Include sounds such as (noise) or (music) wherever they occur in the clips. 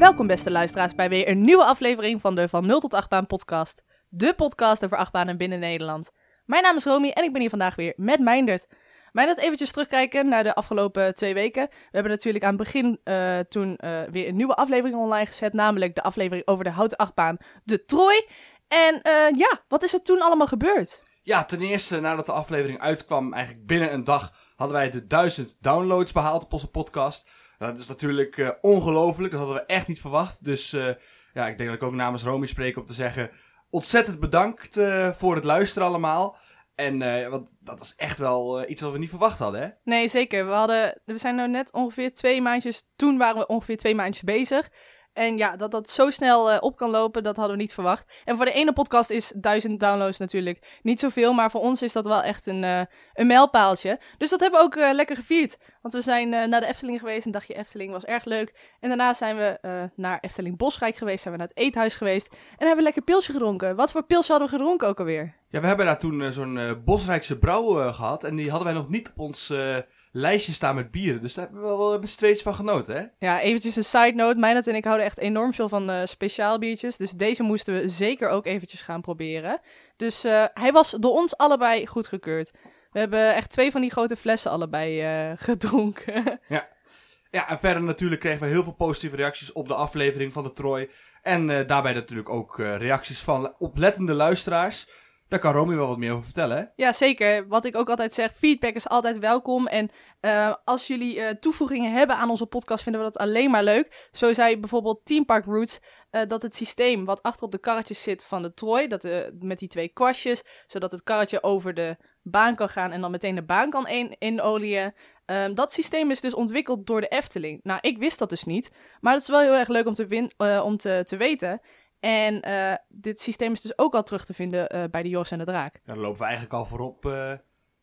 Welkom beste luisteraars bij weer een nieuwe aflevering van de Van 0 tot 8 baan podcast. De podcast over achtbanen binnen Nederland. Mijn naam is Romy en ik ben hier vandaag weer met Meindert. Meindert, eventjes terugkijken naar de afgelopen twee weken. We hebben natuurlijk aan het begin uh, toen uh, weer een nieuwe aflevering online gezet. Namelijk de aflevering over de houten achtbaan, de Trooi. En uh, ja, wat is er toen allemaal gebeurd? Ja, ten eerste nadat de aflevering uitkwam, eigenlijk binnen een dag, hadden wij de duizend downloads behaald op onze podcast. Nou, dat is natuurlijk uh, ongelooflijk, dat hadden we echt niet verwacht. Dus uh, ja, ik denk dat ik ook namens Romy spreek om te zeggen, ontzettend bedankt uh, voor het luisteren allemaal. En want dat was echt wel iets wat we niet verwacht hadden, hè? Nee, zeker. We, hadden, we zijn nu net ongeveer twee maandjes, toen waren we ongeveer twee maandjes bezig. En ja, dat dat zo snel uh, op kan lopen, dat hadden we niet verwacht. En voor de ene podcast is duizend downloads natuurlijk niet zoveel. Maar voor ons is dat wel echt een, uh, een mijlpaaltje. Dus dat hebben we ook uh, lekker gevierd. Want we zijn naar de Efteling geweest. Een dagje Efteling was erg leuk. En daarna zijn we naar Efteling Bosrijk geweest. Zijn we naar het eethuis geweest. En hebben we lekker pilsje gedronken. Wat voor pilsje hadden we gedronken ook alweer? Ja, we hebben daar toen zo'n Bosrijkse brouw gehad. En die hadden wij nog niet op ons lijstje staan met bieren. Dus daar hebben we wel met z'n van genoten, hè? Ja, eventjes een side note. Mijnat en ik houden echt enorm veel van uh, speciaal biertjes. Dus deze moesten we zeker ook eventjes gaan proberen. Dus uh, hij was door ons allebei goedgekeurd. We hebben echt twee van die grote flessen allebei uh, (laughs) gedronken. ja. ja, en verder natuurlijk kregen we heel veel positieve reacties op de aflevering van de Troy. En daarbij natuurlijk ook reacties van oplettende luisteraars. Daar kan Romy wel wat meer over vertellen, hè? Ja, zeker. Wat ik ook altijd zeg, feedback is altijd welkom. En uh, als jullie uh, toevoegingen hebben aan onze podcast, vinden we dat alleen maar leuk. Zo zei bijvoorbeeld Team Park Roots uh, dat het systeem wat achter op de karretjes zit van de Troy, dat, met die twee kwastjes, zodat het karretje over de baan kan gaan en dan meteen de baan kan in inolieën. Um, dat systeem is dus ontwikkeld door de Efteling. Nou, ik wist dat dus niet, maar het is wel heel erg leuk om te, win om te, te weten. En uh, dit systeem is dus ook al terug te vinden uh, bij de Joris en de Draak. Ja, dan lopen we eigenlijk al voorop. Uh,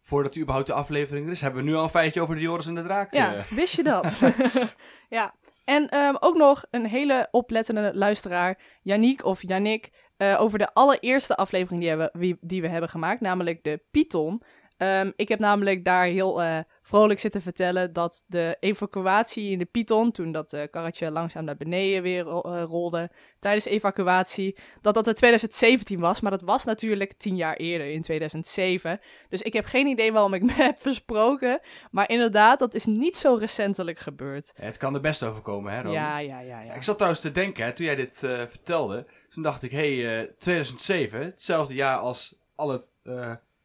voordat u überhaupt de aflevering er is, hebben we nu al een feitje over de Joris en de Draak. Ja, wist je dat? (laughs) (laughs) ja. En um, ook nog een hele oplettende luisteraar, Yannick of Yannick, over de allereerste aflevering die, hebben, die we hebben gemaakt, namelijk de Python. Um, ik heb namelijk daar heel uh, vrolijk zitten vertellen dat de evacuatie in de Python, toen dat uh, karretje langzaam naar beneden weer uh, rolde, tijdens evacuatie, dat dat in 2017 was. Maar dat was natuurlijk tien jaar eerder, in 2007. Dus ik heb geen idee waarom ik (laughs) me heb versproken. Maar inderdaad, dat is niet zo recentelijk gebeurd. Ja, het kan er best overkomen, hè, Ron? Ja, ja, ja, ja. Ik zat trouwens te denken, hè, toen jij dit vertelde, toen dacht ik, hé, hey, 2007, hetzelfde jaar als al het,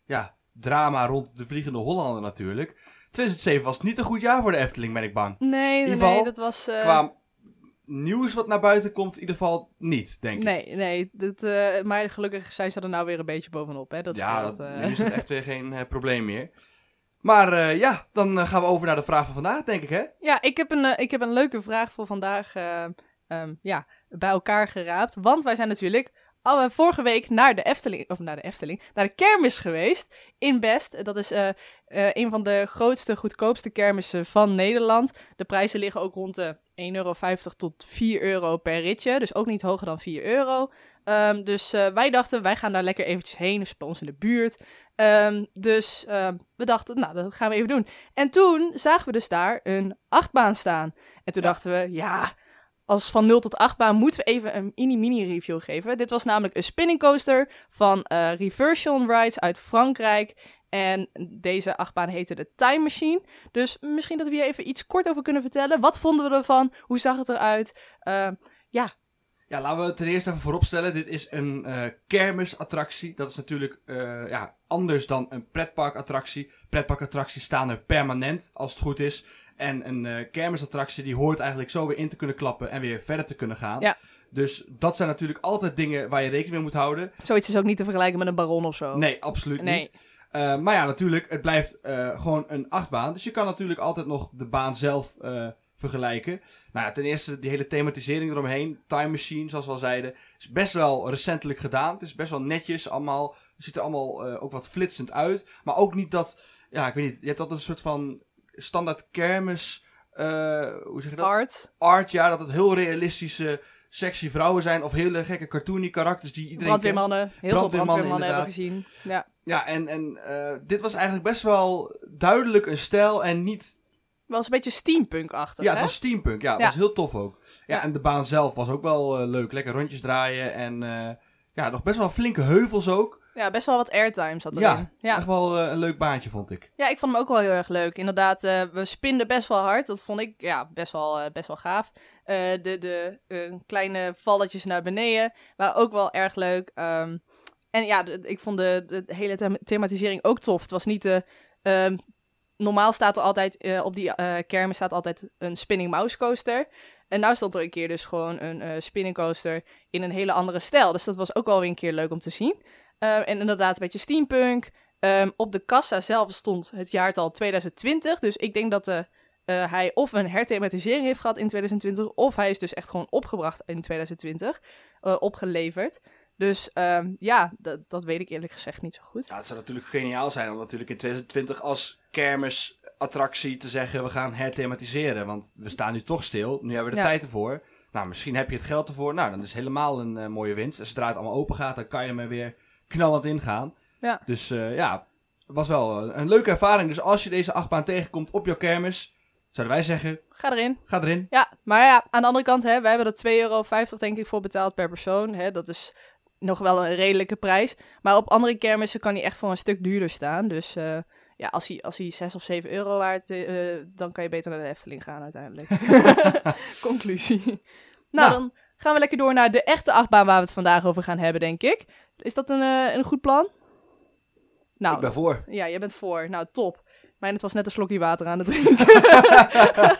ja drama rond de Vliegende Hollander natuurlijk. 2007 was niet een goed jaar voor de Efteling, ben ik bang. Nee, nee, nee dat was... Uh... Qua nieuws wat naar buiten komt, in ieder geval niet, denk ik. Nee, nee. Dat, uh, maar gelukkig zijn ze er nou weer een beetje bovenop. Hè? Dat ja, dat, uh... nu is het echt weer geen probleem meer. Maar ja, dan gaan we over naar de vraag van vandaag, denk ik, hè? Ja, ik heb een, ik heb een leuke vraag voor vandaag um, ja, bij elkaar geraapt. Want wij zijn natuurlijk Oh, vorige week naar de Efteling, of naar de Efteling, naar de kermis geweest in Best. Dat is uh, uh, een van de grootste, goedkoopste kermissen van Nederland. De prijzen liggen ook rond de 1,50 euro tot 4 euro per ritje, dus ook niet hoger dan 4 euro. Um, dus uh, wij dachten, wij gaan daar lekker eventjes heen, dus bij ons in de buurt. Um, dus um, we dachten, nou, dat gaan we even doen. En toen zagen we dus daar een achtbaan staan. En toen ja. dachten we, ja, als van 0 tot 8 baan moeten we even een mini-mini review geven. Dit was namelijk een spinning coaster van uh, Reversion Rides uit Frankrijk. En deze achtbaan heette de Time Machine. Dus misschien dat we hier even iets kort over kunnen vertellen. Wat vonden we ervan? Hoe zag het eruit? Uh, ja. Ja, laten we ten eerste even vooropstellen. Dit is een uh, kermisattractie. Dat is natuurlijk ja, anders dan een pretparkattractie. Pretparkattracties staan er permanent, als het goed is. En een uh, kermisattractie die hoort eigenlijk zo weer in te kunnen klappen en weer verder te kunnen gaan. Ja. Dus dat zijn natuurlijk altijd dingen waar je rekening mee moet houden. Zoiets is ook niet te vergelijken met een baron of zo. Nee, absoluut nee. niet. Uh, maar ja, natuurlijk, het blijft uh, gewoon een achtbaan. Dus je kan natuurlijk altijd nog de baan zelf uh, vergelijken. Nou ja, ten eerste die hele thematisering eromheen. Time Machine, zoals we al zeiden, is best wel recentelijk gedaan. Het is best wel netjes allemaal. Het ziet er allemaal ook wat flitsend uit. Maar ook niet dat, ja, ik weet niet, je hebt altijd een soort van standaard kermis. Uh, hoe zeg je dat? Art. Art, ja, dat het heel realistische sexy vrouwen zijn of hele gekke cartoony karakters die iedereen brandweermannen, kent. heel brandweermannen, veel brandweermannen hebben gezien. Ja. Ja, en, en uh, dit was eigenlijk best wel duidelijk een stijl en niet Was een beetje steampunk-achtig, Ja, het hè? was steampunk. Ja, Ja. was heel tof ook. Ja, Ja. en de baan zelf was ook wel eh, leuk. Lekker rondjes draaien en eh, ja, nog best wel flinke heuvels ook. Ja, best wel wat airtime zat erin. Ja, Ja, Echt wel eh, een leuk baantje, vond ik. ja, ik vond hem ook wel heel erg leuk. Inderdaad, eh, we spinden best wel hard. Dat vond ik ja, best, wel, eh, best wel gaaf. De de kleine valletjes naar beneden waren ook wel erg leuk. Ehm, en ja, ik vond de, de hele them- thematisering ook tof. Het was niet de... ehm, normaal staat er altijd op die kermis staat altijd een spinning mouse coaster. En nou stond er een keer dus gewoon een spinning coaster in een hele andere stijl. Dus dat was ook wel weer een keer leuk om te zien. Eh, en inderdaad een beetje steampunk. Ehm, op de kassa zelf stond het jaartal 2020. Dus ik denk dat de, eh, hij of een herthematisering heeft gehad in 2020... of hij is dus echt gewoon opgebracht in 2020. eh, opgeleverd. Dus ehm, ja, dat, dat weet ik eerlijk gezegd niet zo goed. Ja, het zou natuurlijk geniaal zijn om natuurlijk in 2020 als kermisattractie te zeggen... we gaan herthematiseren, want we staan nu toch stil. Nu hebben we de Ja. tijd ervoor. Nou, misschien heb je het geld ervoor. Nou, dan is het helemaal een eh, mooie winst. En zodra het allemaal open gaat, dan kan je er weer knallend ingaan. Ja. Dus eh, ja, was wel een, een leuke ervaring. Dus als je deze achtbaan tegenkomt op jouw kermis... zouden wij zeggen, Ga erin. ga erin. Ja, maar ja, aan de andere kant, hè, we hebben er 2,50 euro denk ik voor betaald per persoon. Hè, dat is nog wel een redelijke prijs. Maar op andere kermissen kan hij echt voor een stuk duurder staan. Dus eh, ja, als hij, als hij 6 of 7 euro waard eh, dan kan je beter naar de Efteling gaan uiteindelijk. (laughs) Conclusie. Nou, Nou. dan gaan we lekker door naar de echte achtbaan waar we het vandaag over gaan hebben, denk ik. Is dat een, eh, een goed plan? Nou, Ik ben voor. ja, jij bent voor. Nou, top. Mijn, het was net een slokje water aan het (laughs) drinken. (laughs)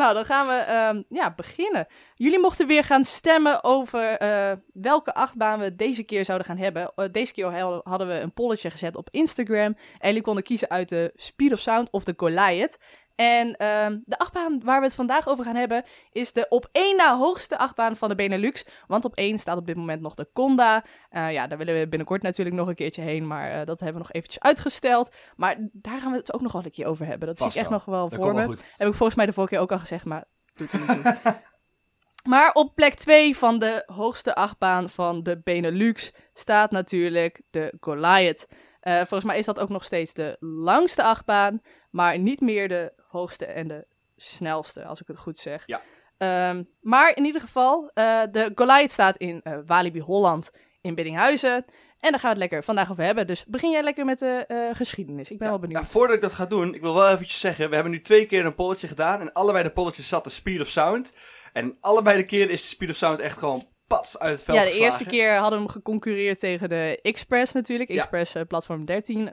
nou, dan gaan we ehm, ja, beginnen. Jullie mochten weer gaan stemmen over eh, welke achtbaan we deze keer zouden gaan hebben. Eh, deze keer hadden- hadden we een polletje gezet op Instagram. En jullie konden kiezen uit de Speed of Sound of de Goliath. En ehm, de achtbaan waar we het vandaag over gaan hebben is de op één na hoogste achtbaan van de Benelux. Want op één staat op dit moment nog de Conda. Eh, ja, daar willen we binnenkort natuurlijk nog een keertje heen, maar eh, dat hebben we nog eventjes uitgesteld. Maar daar gaan we het ook nog wel een keer over hebben. Dat zie ik echt nog wel Dat voor me. wel. Heb ik volgens mij de vorige keer ook al gezegd, maar doet er niet toe. (laughs) maar op plek 2 van de hoogste achtbaan van de Benelux staat natuurlijk de Goliath. Eh, volgens mij is dat ook nog steeds de langste achtbaan, maar niet meer de hoogste en de snelste, als ik het goed zeg. Ja. Ehm, maar in ieder geval, eh, de Goliath staat in eh, Walibi Holland in Biddinghuizen. En daar gaan we het lekker vandaag over hebben. Dus begin jij lekker met de eh, geschiedenis. Ik ben wel benieuwd. Ja, voordat ik dat ga doen, ik wil wel eventjes zeggen, we hebben nu twee keer een polletje gedaan. En allebei de polletjes zat de Speed of Sound. En allebei de keer is de Speed of Sound echt gewoon pats uit het veld Ja, de geslagen. eerste keer hadden we hem geconcurreerd tegen de Express natuurlijk. Express platform 13.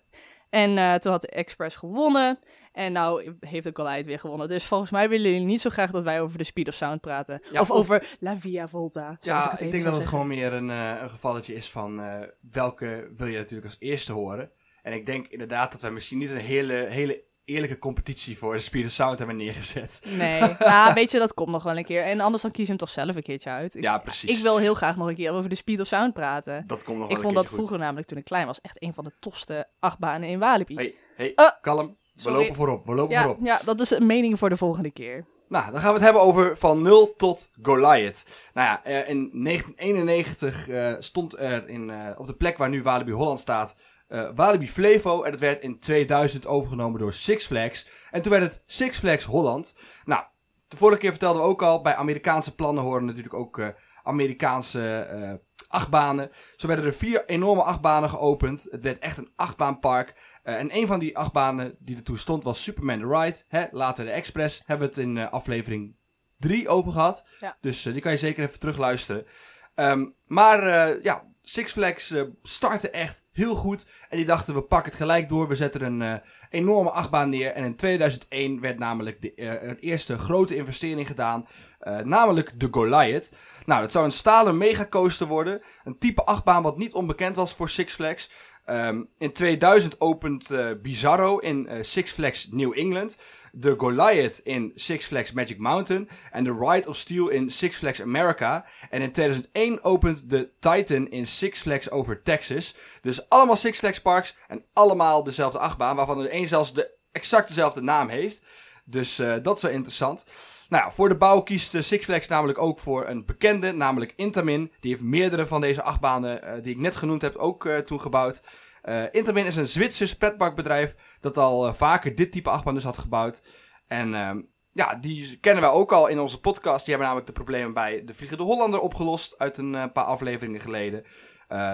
En toen had de Express gewonnen. En nou heeft de Goliath weer gewonnen. Dus volgens mij willen jullie niet zo graag dat wij over de Speed of Sound praten. Ja, of, of- over La Via Volta. Ja, ik, denk dat het gewoon meer een, eh, een gevalletje is van eh, welke wil je natuurlijk als eerste horen. En ik denk inderdaad dat wij misschien niet een hele, hele eerlijke competitie voor de Speed of Sound hebben neergezet. Nee, (laughs) nou, weet je, dat komt nog wel een keer. En anders dan kies je hem toch zelf een keertje uit. Ik, Ja, precies. ik wil heel graag nog een keer over de Speed of Sound praten. Dat komt nog wel Ik een vond dat keertje goed. vroeger namelijk, toen ik klein was, echt een van de tofste achtbanen in Walibi. Hey, hey, Eh, kalm. We lopen voorop, we lopen ja, voorop. ja, dat is een mening voor de volgende keer. Nou, dan gaan we het hebben over van 0 tot Goliath. Nou ja, eh, in 1991 eh, stond er in, eh, op de plek waar nu Walibi Holland staat, eh, Walibi Flevo. En dat werd in 2000 overgenomen door Six Flags. En toen werd het Six Flags Holland. Nou, de vorige keer vertelden we ook al, bij Amerikaanse plannen horen natuurlijk ook Amerikaanse achtbanen. Zo werden er vier enorme achtbanen geopend. Het werd echt een achtbaanpark. Eh, en een van die achtbanen die er toen stond was Superman the Ride. Hè, later de Express. Hebben we het in eh, aflevering 3 over gehad. Ja. Dus eh, die kan je zeker even terugluisteren. Ehm, maar ja, Six Flags startte echt heel goed. En die dachten we pakken het gelijk door. We zetten een enorme achtbaan neer. En in 2001 werd namelijk de een eerste grote investering gedaan. namelijk de Goliath. Nou, dat zou een stalen megacoaster worden. Een type achtbaan wat niet onbekend was voor Six Flags. Ehm, in 2000 opent eh, Bizarro in eh, Six Flags New England. De Goliath in Six Flags Magic Mountain. En de Ride of Steel in Six Flags America. En in 2001 opent de Titan in Six Flags over Texas. Dus allemaal Six Flags parks en allemaal dezelfde achtbaan. Waarvan er één zelfs de exact dezelfde naam heeft. Dus eh, dat is wel interessant. Nou voor de bouw kiest eh, Six Flags namelijk ook voor een bekende, namelijk Intamin. Die heeft meerdere van deze achtbanen eh, die ik net genoemd heb ook eh, toen gebouwd. Intamin is een Zwitsers pretparkbedrijf dat al vaker dit type achtbaan dus had gebouwd. En ehm, ja, die kennen wij ook al in onze podcast. Die hebben namelijk de problemen bij de Vliegende Hollander opgelost uit een paar afleveringen geleden.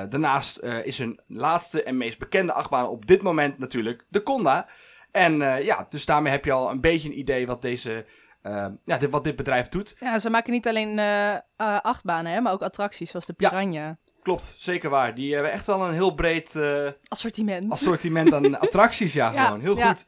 Daarnaast is hun laatste en meest bekende achtbaan op dit moment natuurlijk de Conda. En ja, dus daarmee heb je al een beetje een idee wat deze... eh, ja, dit, wat dit bedrijf doet. Ja, ze maken niet alleen eh, eh, achtbanen, hè, maar ook attracties zoals de Ja. Piranha. Klopt, zeker waar. Die hebben echt wel een heel breed eh, Assortiment. assortiment aan (laughs) attracties, ja, Ja, gewoon. Heel ja. goed.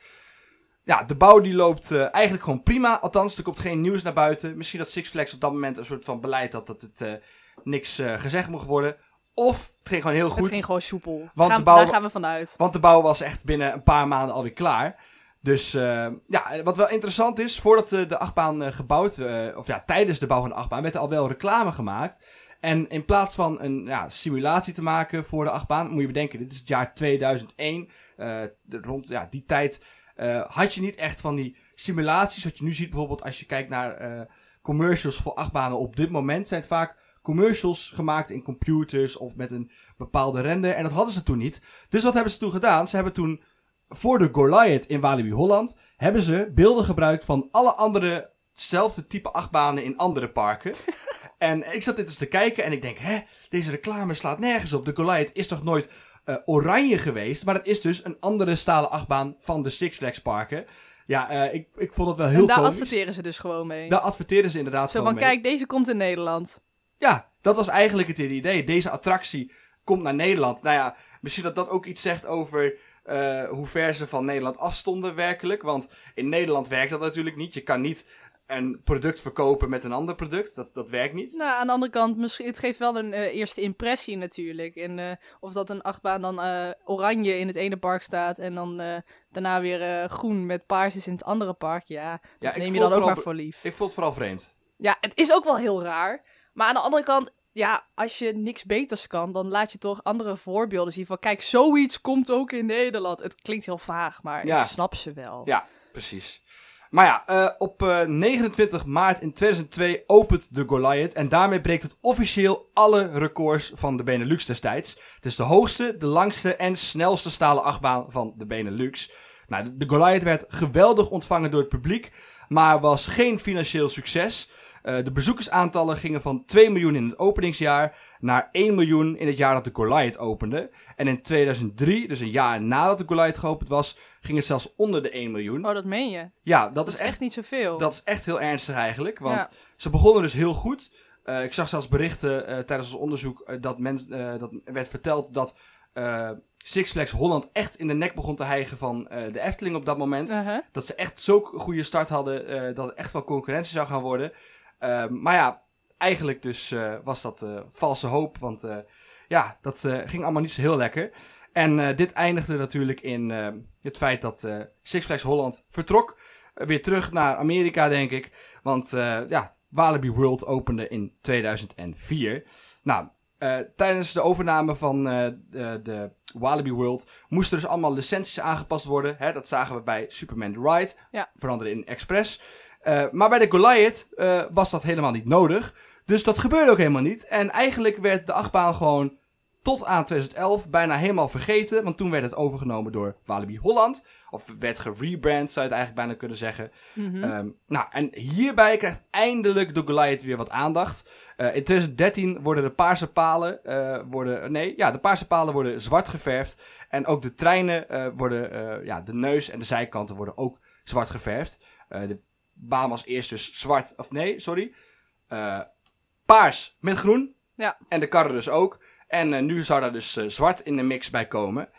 Ja, de bouw die loopt eigenlijk gewoon prima. Althans, er komt geen nieuws naar buiten. Misschien dat Six Flags op dat moment een soort van beleid had dat het niks gezegd mocht worden. Of het ging gewoon heel Het goed. ging gewoon soepel. Want Gaan- de bouw- Daar gaan we vanuit. Want de bouw was echt binnen een paar maanden alweer klaar. Dus eh, ja, wat wel interessant is, voordat de, de achtbaan eh, gebouwd, eh, of ja, tijdens de bouw van de achtbaan, werd er al wel reclame gemaakt. En in plaats van een ja, simulatie te maken voor de achtbaan, moet je bedenken, dit is het jaar 2001. eh, de- rond ja, die tijd eh, had je niet echt van die simulaties. Wat je nu ziet bijvoorbeeld als je kijkt naar eh, commercials voor achtbanen op dit moment, zijn het vaak commercials gemaakt in computers of met een bepaalde render. En dat hadden ze toen niet. Dus wat hebben ze toen gedaan? Ze hebben toen voor de Goliath in Walibi Holland hebben ze beelden gebruikt van alle andere hetzelfde type achtbanen in andere parken. (laughs) en ik zat dit eens te kijken en ik denk, hè, deze reclame slaat nergens op. De Goliath is toch nooit eh, oranje geweest, maar het is dus een andere stalen achtbaan van de Six Flags parken. Ja, eh, ik, ik vond het wel heel en daar komisch. adverteren ze dus gewoon mee. Daar adverteren ze inderdaad Zo gewoon van, mee. kijk, deze komt in Nederland. Ja, dat was eigenlijk het idee. Deze attractie komt naar Nederland. Nou ja, misschien dat dat ook iets zegt over eh, hoe ver ze van Nederland afstonden werkelijk. Want in Nederland werkt dat natuurlijk niet. Je kan niet een product verkopen met een ander product. Dat, dat werkt niet. Nou, aan de andere kant, misschien, het geeft wel een eh, eerste impressie natuurlijk. En eh, of dat een achtbaan dan oranje in het ene park staat en dan daarna weer groen met paars is in het andere park. Ja, dat Ja, neem je dan ook maar voor lief. Ik vond het vooral vreemd. Ja, het is ook wel heel raar. Maar aan de andere kant, ja, als je niks beters kan, dan laat je toch andere voorbeelden zien van, kijk, zoiets komt ook in Nederland. Het klinkt heel vaag, maar Ja. ik snap ze wel. Ja, precies. Maar ja, eh, op eh, 29 maart in 2002 opent de Goliath. En daarmee breekt het officieel alle records van de Benelux destijds. Dus de hoogste, de langste en snelste stalen achtbaan van de Benelux. Nou, de Goliath werd geweldig ontvangen door het publiek. Maar was geen financieel succes. Eh, de bezoekersaantallen gingen van 2 miljoen in het openingsjaar naar 1 miljoen in het jaar dat de Goliath opende. En in 2003, dus een jaar nadat de Goliath geopend was, ging het zelfs onder de 1 miljoen. Oh, dat meen je? Ja, dat, Dat is echt, echt niet zoveel. dat is echt heel ernstig eigenlijk. Want Ja. ze begonnen dus heel goed. Eh, ik zag zelfs berichten eh, tijdens ons onderzoek dat, men, dat werd verteld dat Six Flags Holland echt in de nek begon te hijgen van de Efteling op dat moment. Uh-huh. Dat ze echt zo'n goede start hadden dat het echt wel concurrentie zou gaan worden. Eh, maar ja, eigenlijk dus eh, was dat eh, valse hoop. Want eh, ja, dat ging allemaal niet zo heel lekker. En dit eindigde natuurlijk in het feit dat Six Flags Holland vertrok. Weer terug naar Amerika, denk ik. Want ja, Walibi World opende in 2004. Nou, tijdens de overname van eh, de, de Walibi World moesten dus allemaal licenties aangepast worden. Hè, dat zagen we bij Superman The Ride. Ja. Veranderen in Express. Eh, maar bij de Goliath eh, was dat helemaal niet nodig. Dus dat gebeurde ook helemaal niet. En eigenlijk werd de achtbaan gewoon tot aan 2011 bijna helemaal vergeten. Want toen werd het overgenomen door Walibi Holland. Of werd gerebrand, zou je het eigenlijk bijna kunnen zeggen. Mhm. Ehm, nou, en hierbij krijgt eindelijk de Goliath weer wat aandacht. Eh, in 2013 worden de paarse palen, worden, nee, ja, de paarse palen worden zwart geverfd. En ook de treinen worden, ja, de neus en de zijkanten worden ook zwart geverfd. De baan was eerst dus zwart, of nee, sorry. Eh, paars met groen. Ja. En de karren dus ook. En eh, nu zou daar dus eh, zwart in de mix bij komen.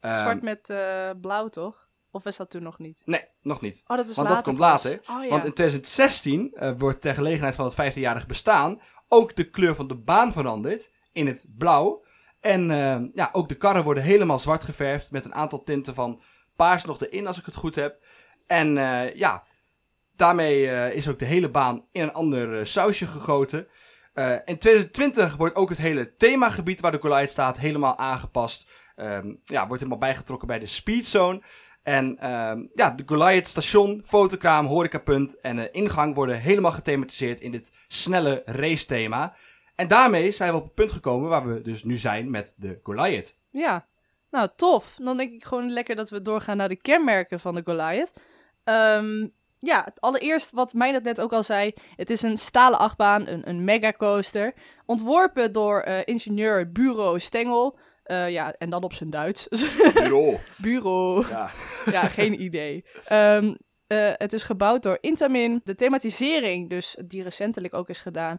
Ehm, Zwart met blauw, toch? Of is dat toen nog niet? Nee, nog niet. Oh, dat is Want dat komt later. Oh, ja. Want in 2016 eh, wordt ter gelegenheid van het 15-jarig bestaan ook de kleur van de baan veranderd in het blauw. En eh, ja, ook de karren worden helemaal zwart geverfd met een aantal tinten van paars nog erin als ik het goed heb. En ja, daarmee eh, is ook de hele baan in een ander eh, sausje gegoten. Eh, in 2020 wordt ook het hele themagebied waar de Goliath staat helemaal aangepast. Ehm, ja, wordt helemaal bijgetrokken bij de Speedzone. En ehm, ja, de Goliath station, fotokraam, horecapunt en ingang worden helemaal gethematiseerd in dit snelle race thema. En daarmee zijn we op het punt gekomen waar we dus nu zijn met de Goliath. Ja, nou tof. Dan denk ik gewoon lekker dat we doorgaan naar de kenmerken van de Goliath. Ehm, ja, allereerst wat mij dat net ook al zei. Het is een stalen achtbaan, een, een megacoaster. Ontworpen door eh, ingenieur Bureau Stengel. Eh, ja, en dan op zijn Duits. (laughs) Bureau. Bureau. Ja. (laughs) Ja, geen idee. Ehm, eh, het is gebouwd door Intamin. De thematisering, dus die recentelijk ook is gedaan,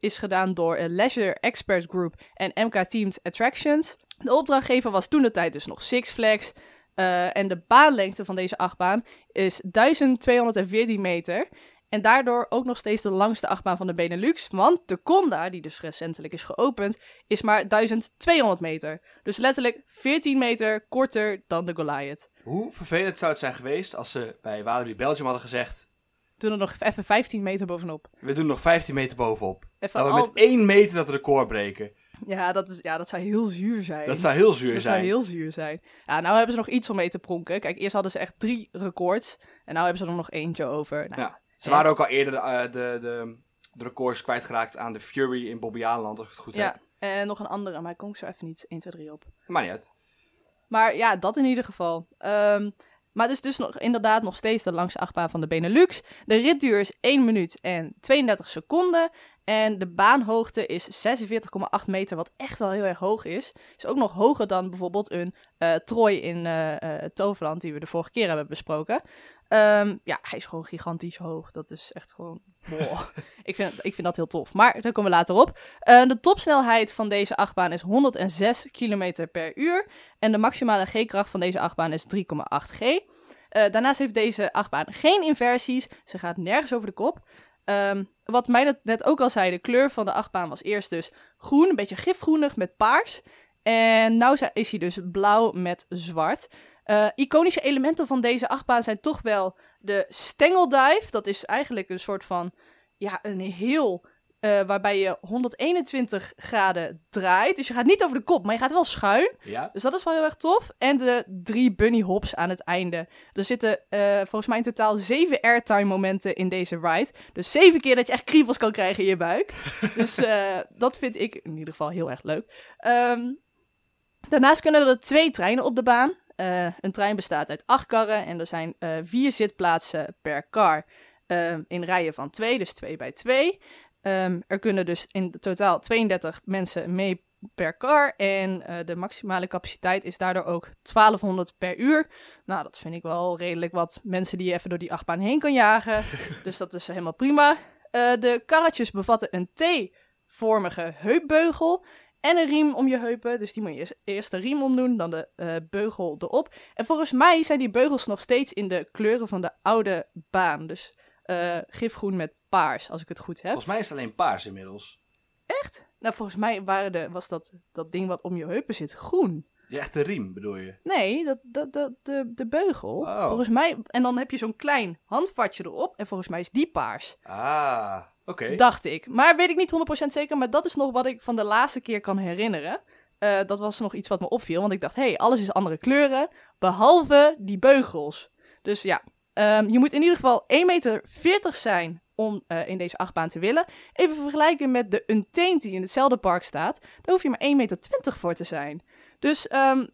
is gedaan door Leisure Expert Group en MK Teamed Attractions. De opdrachtgever was toen de tijd dus nog Six Flags. Eh, en de baanlengte van deze achtbaan is 1214 meter. En daardoor ook nog steeds de langste achtbaan van de Benelux. Want de Conda, die dus recentelijk is geopend, is maar 1200 meter. Dus letterlijk 14 meter korter dan de Goliath. Hoe vervelend zou het zijn geweest als ze bij Walibi Belgium hadden gezegd... Doe er nog even 15 meter bovenop. We doen nog 15 meter bovenop. Even Dat we al... met 1 meter dat record breken. Ja, dat is, ja, dat zou heel zuur zijn. Dat zou heel zuur Dat zijn. zou heel zuur zijn. Ja, nou hebben ze nog iets om mee te pronken. Kijk, eerst hadden ze echt drie records. En nou hebben ze er nog eentje over. Nou, Ja. Ze En- waren ook al eerder eh, de, de, de records kwijtgeraakt aan de Fury in Bobbejaanland, als ik het goed heb. ja. En nog een andere, maar ik kom ik zo even niet 1, 2, 3 op. Maar niet uit. Maar ja, dat in ieder geval. Ehm, maar het is dus nog, inderdaad nog steeds de langste achtbaan van de Benelux. De ritduur is 1 minuut en 32 seconden. En de baanhoogte is 46,8 meter, wat echt wel heel erg hoog is. Is ook nog hoger dan bijvoorbeeld een eh Troy in eh, Toverland, die we de vorige keer hebben besproken. Ehm, ja, hij is gewoon gigantisch hoog. Dat is echt gewoon... Wow. (laughs) ik, vind, ik vind dat heel tof. Maar daar komen we later op. De topsnelheid van deze achtbaan is 106 km per uur. En de maximale G-kracht van deze achtbaan is 3,8 G. Daarnaast heeft deze achtbaan geen inversies. Ze gaat nergens over de kop. Ehm, wat mij dat net ook al zei, de kleur van de achtbaan was eerst dus groen, een beetje gifgroenig met paars. En nu is hij dus blauw met zwart. Eh, iconische elementen van deze achtbaan zijn toch wel de stengeldive. Dat is eigenlijk een soort van, ja, een heel... eh, waarbij je 121 graden draait. Dus je gaat niet over de kop, maar je gaat wel schuin. Ja? Dus dat is wel heel erg tof. En de drie bunny hops aan het einde. Er zitten eh, volgens mij in totaal zeven airtime momenten in deze ride. Dus zeven keer dat je echt kriebels kan krijgen in je buik. (laughs) dus eh, dat vind ik in ieder geval heel erg leuk. Ehm, daarnaast kunnen er twee treinen op de baan. Een trein bestaat uit acht karren en er zijn vier zitplaatsen per kar. ehm, in rijen van twee, dus twee bij twee. Ehm, er kunnen dus in totaal 32 mensen mee per kar. En eh, de maximale capaciteit is daardoor ook 1200 per uur. Nou, dat vind ik wel redelijk wat mensen die je even door die achtbaan heen kan jagen. (laughs) dus dat is helemaal prima. Eh, de karretjes bevatten een T-vormige heupbeugel. En een riem om je heupen. Dus die moet je eerst, eerst de riem omdoen, dan de eh, beugel erop. En volgens mij zijn die beugels nog steeds in de kleuren van de oude baan. Dus eh, gifgroen met paars, als ik het goed heb. Volgens mij is het alleen paars inmiddels. Echt? Nou, volgens mij waren de, was dat, dat ding wat om je heupen zit groen. De echte riem, bedoel je? Nee, dat, dat, dat, de, de beugel. Oh. Volgens mij. En dan heb je zo'n klein handvatje erop. En volgens mij is die paars. Ah, oké. Dacht ik. Maar weet ik niet 100% zeker. Maar dat is nog wat ik van de laatste keer kan herinneren. Eh, dat was nog iets wat me opviel. Want ik dacht, hé, hey, alles is andere kleuren. Behalve die beugels. Dus ja, ehm, je moet in ieder geval 1,40 meter zijn om eh, in deze achtbaan te willen. Even vergelijken met de Untamed die in hetzelfde park staat. Daar hoef je maar 1,20 meter voor te zijn. Dus ehm,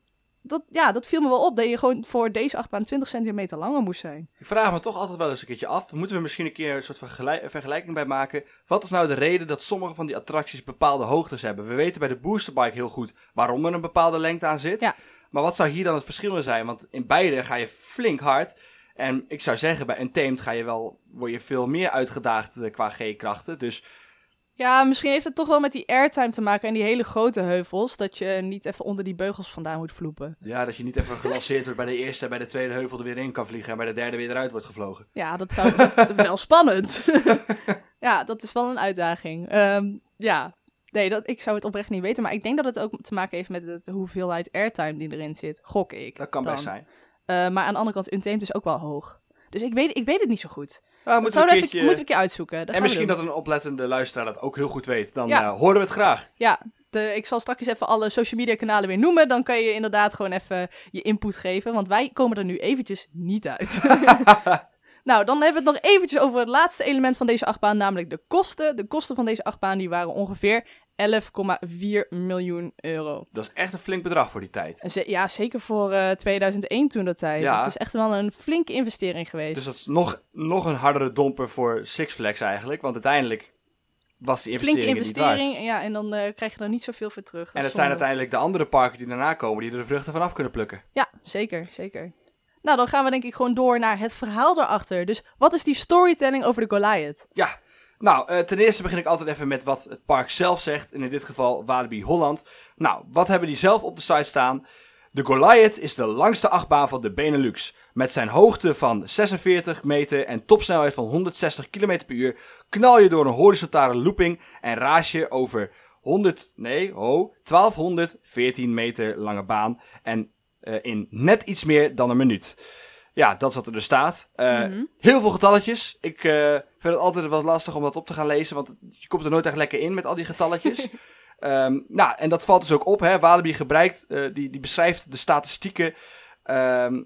dat, ja, dat viel me wel op. Dat je gewoon voor deze achtbaan 20 centimeter langer moest zijn. Ik vraag me toch altijd wel eens een keertje af. Moeten we misschien een keer een soort vergelijk- vergelijking bij maken? Wat is nou de reden dat sommige van die attracties bepaalde hoogtes hebben? We weten bij de boosterbike heel goed waarom er een bepaalde lengte aan zit. Ja. Maar wat zou hier dan het verschil in zijn? Want in beide ga je flink hard. En ik zou zeggen, bij Untamed ga je wel, word je veel meer uitgedaagd eh, qua G-krachten. Dus Ja, misschien heeft het toch wel met die airtime te maken en die hele grote heuvels. Dat je niet even onder die beugels vandaan moet vloepen. ja, dat je niet even gelanceerd wordt bij de eerste en bij de tweede heuvel er weer in kan vliegen. En bij de derde weer eruit wordt gevlogen. Ja, dat zou (laughs) dat- wel spannend. (laughs) ja, dat is wel een uitdaging. Ehm, ja, nee, dat, ik zou het oprecht niet weten. Maar ik denk dat het ook te maken heeft met de hoeveelheid airtime die erin zit. Gok ik. Dat kan dan. best zijn. Eh, maar aan de andere kant, Untamed is ook wel hoog. Dus ik weet, ik weet het niet zo goed. Nou, Dat moeten we even, keertje... moeten we een keer uitzoeken. Dat En misschien dat een oplettende luisteraar dat ook heel goed weet. Dan Ja. eh, horen we het graag. Ja, de, ik zal straks even alle social media kanalen weer noemen. Dan kan je inderdaad gewoon even je input geven. Want wij komen er nu eventjes niet uit. (laughs) nou, dan hebben we het nog eventjes over het laatste element van deze achtbaan. Namelijk de kosten. De kosten van deze achtbaan die waren ongeveer 11,4 miljoen euro. Dat is echt een flink bedrag voor die tijd. Ja, zeker voor eh, 2001 toen dat tijd. Ja. Het is echt wel een flinke investering geweest. Dus dat is nog, nog een hardere domper voor Six Flags eigenlijk. Want uiteindelijk was die Flinke investering, niet waard. investering, ja, en dan eh, krijg je er niet zoveel voor terug. Dat En het zijn uiteindelijk de andere parken die daarna komen die er de vruchten vanaf kunnen plukken. Ja, zeker, zeker. Nou, dan gaan we denk ik gewoon door naar het verhaal erachter. Dus wat is die storytelling over de Goliath? Ja, nou, eh, ten eerste begin ik altijd even met wat het park zelf zegt. En in dit geval Walibi Holland. Nou, wat hebben die zelf op de site staan? De Goliath is de langste achtbaan van de Benelux. Met zijn hoogte van 46 meter en topsnelheid van 160 km per uur knal je door een horizontale looping en raas je over 100, nee, ho, 1214 meter lange baan en eh, in net iets meer dan een minuut. Ja, dat is wat er dus staat. Eh, Mhm. Heel veel getalletjes. Ik eh, vind het altijd wat lastig om dat op te gaan lezen, want je komt er nooit echt lekker in met al die getalletjes. (laughs) Ehm, nou, en dat valt dus ook op. Hè. Walibi gebruikt, eh, die, die beschrijft de statistieken, ehm,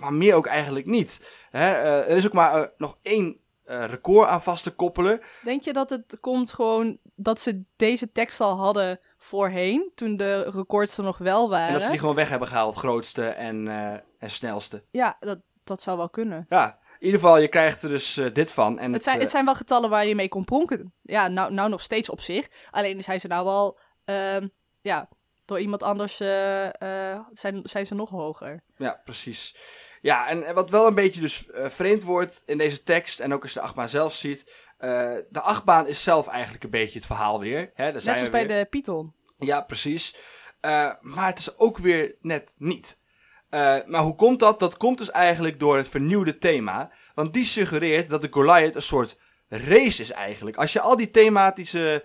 maar, meer ook eigenlijk niet. Hè. Er is ook maar nog één record aan vast te koppelen. Denk je dat het komt gewoon dat ze deze tekst al hadden voorheen, toen de records er nog wel waren? En dat ze die gewoon weg hebben gehaald, grootste en, eh, en snelste. Ja, dat, dat zou wel kunnen. Ja, in ieder geval, je krijgt er dus eh, dit van. En Het zijn, eh, het zijn wel getallen waar je mee kon pronken. Ja, nou, nou nog steeds op zich. Alleen zijn ze nou al, ehm, ja, door iemand anders eh, eh, zijn, zijn ze nog hoger. Ja, precies. Ja, en wat wel een beetje dus eh, vreemd wordt in deze tekst, en ook als je de achtbaan zelf ziet, eh, de achtbaan is zelf eigenlijk een beetje het verhaal weer. Hè, daar Net zoals we bij de Python. Ja, precies. Eh, maar het is ook weer net niet. Eh, maar hoe komt dat? Dat komt dus eigenlijk door het vernieuwde thema. Want die suggereert dat de Goliath een soort race is eigenlijk. Als je al die thematische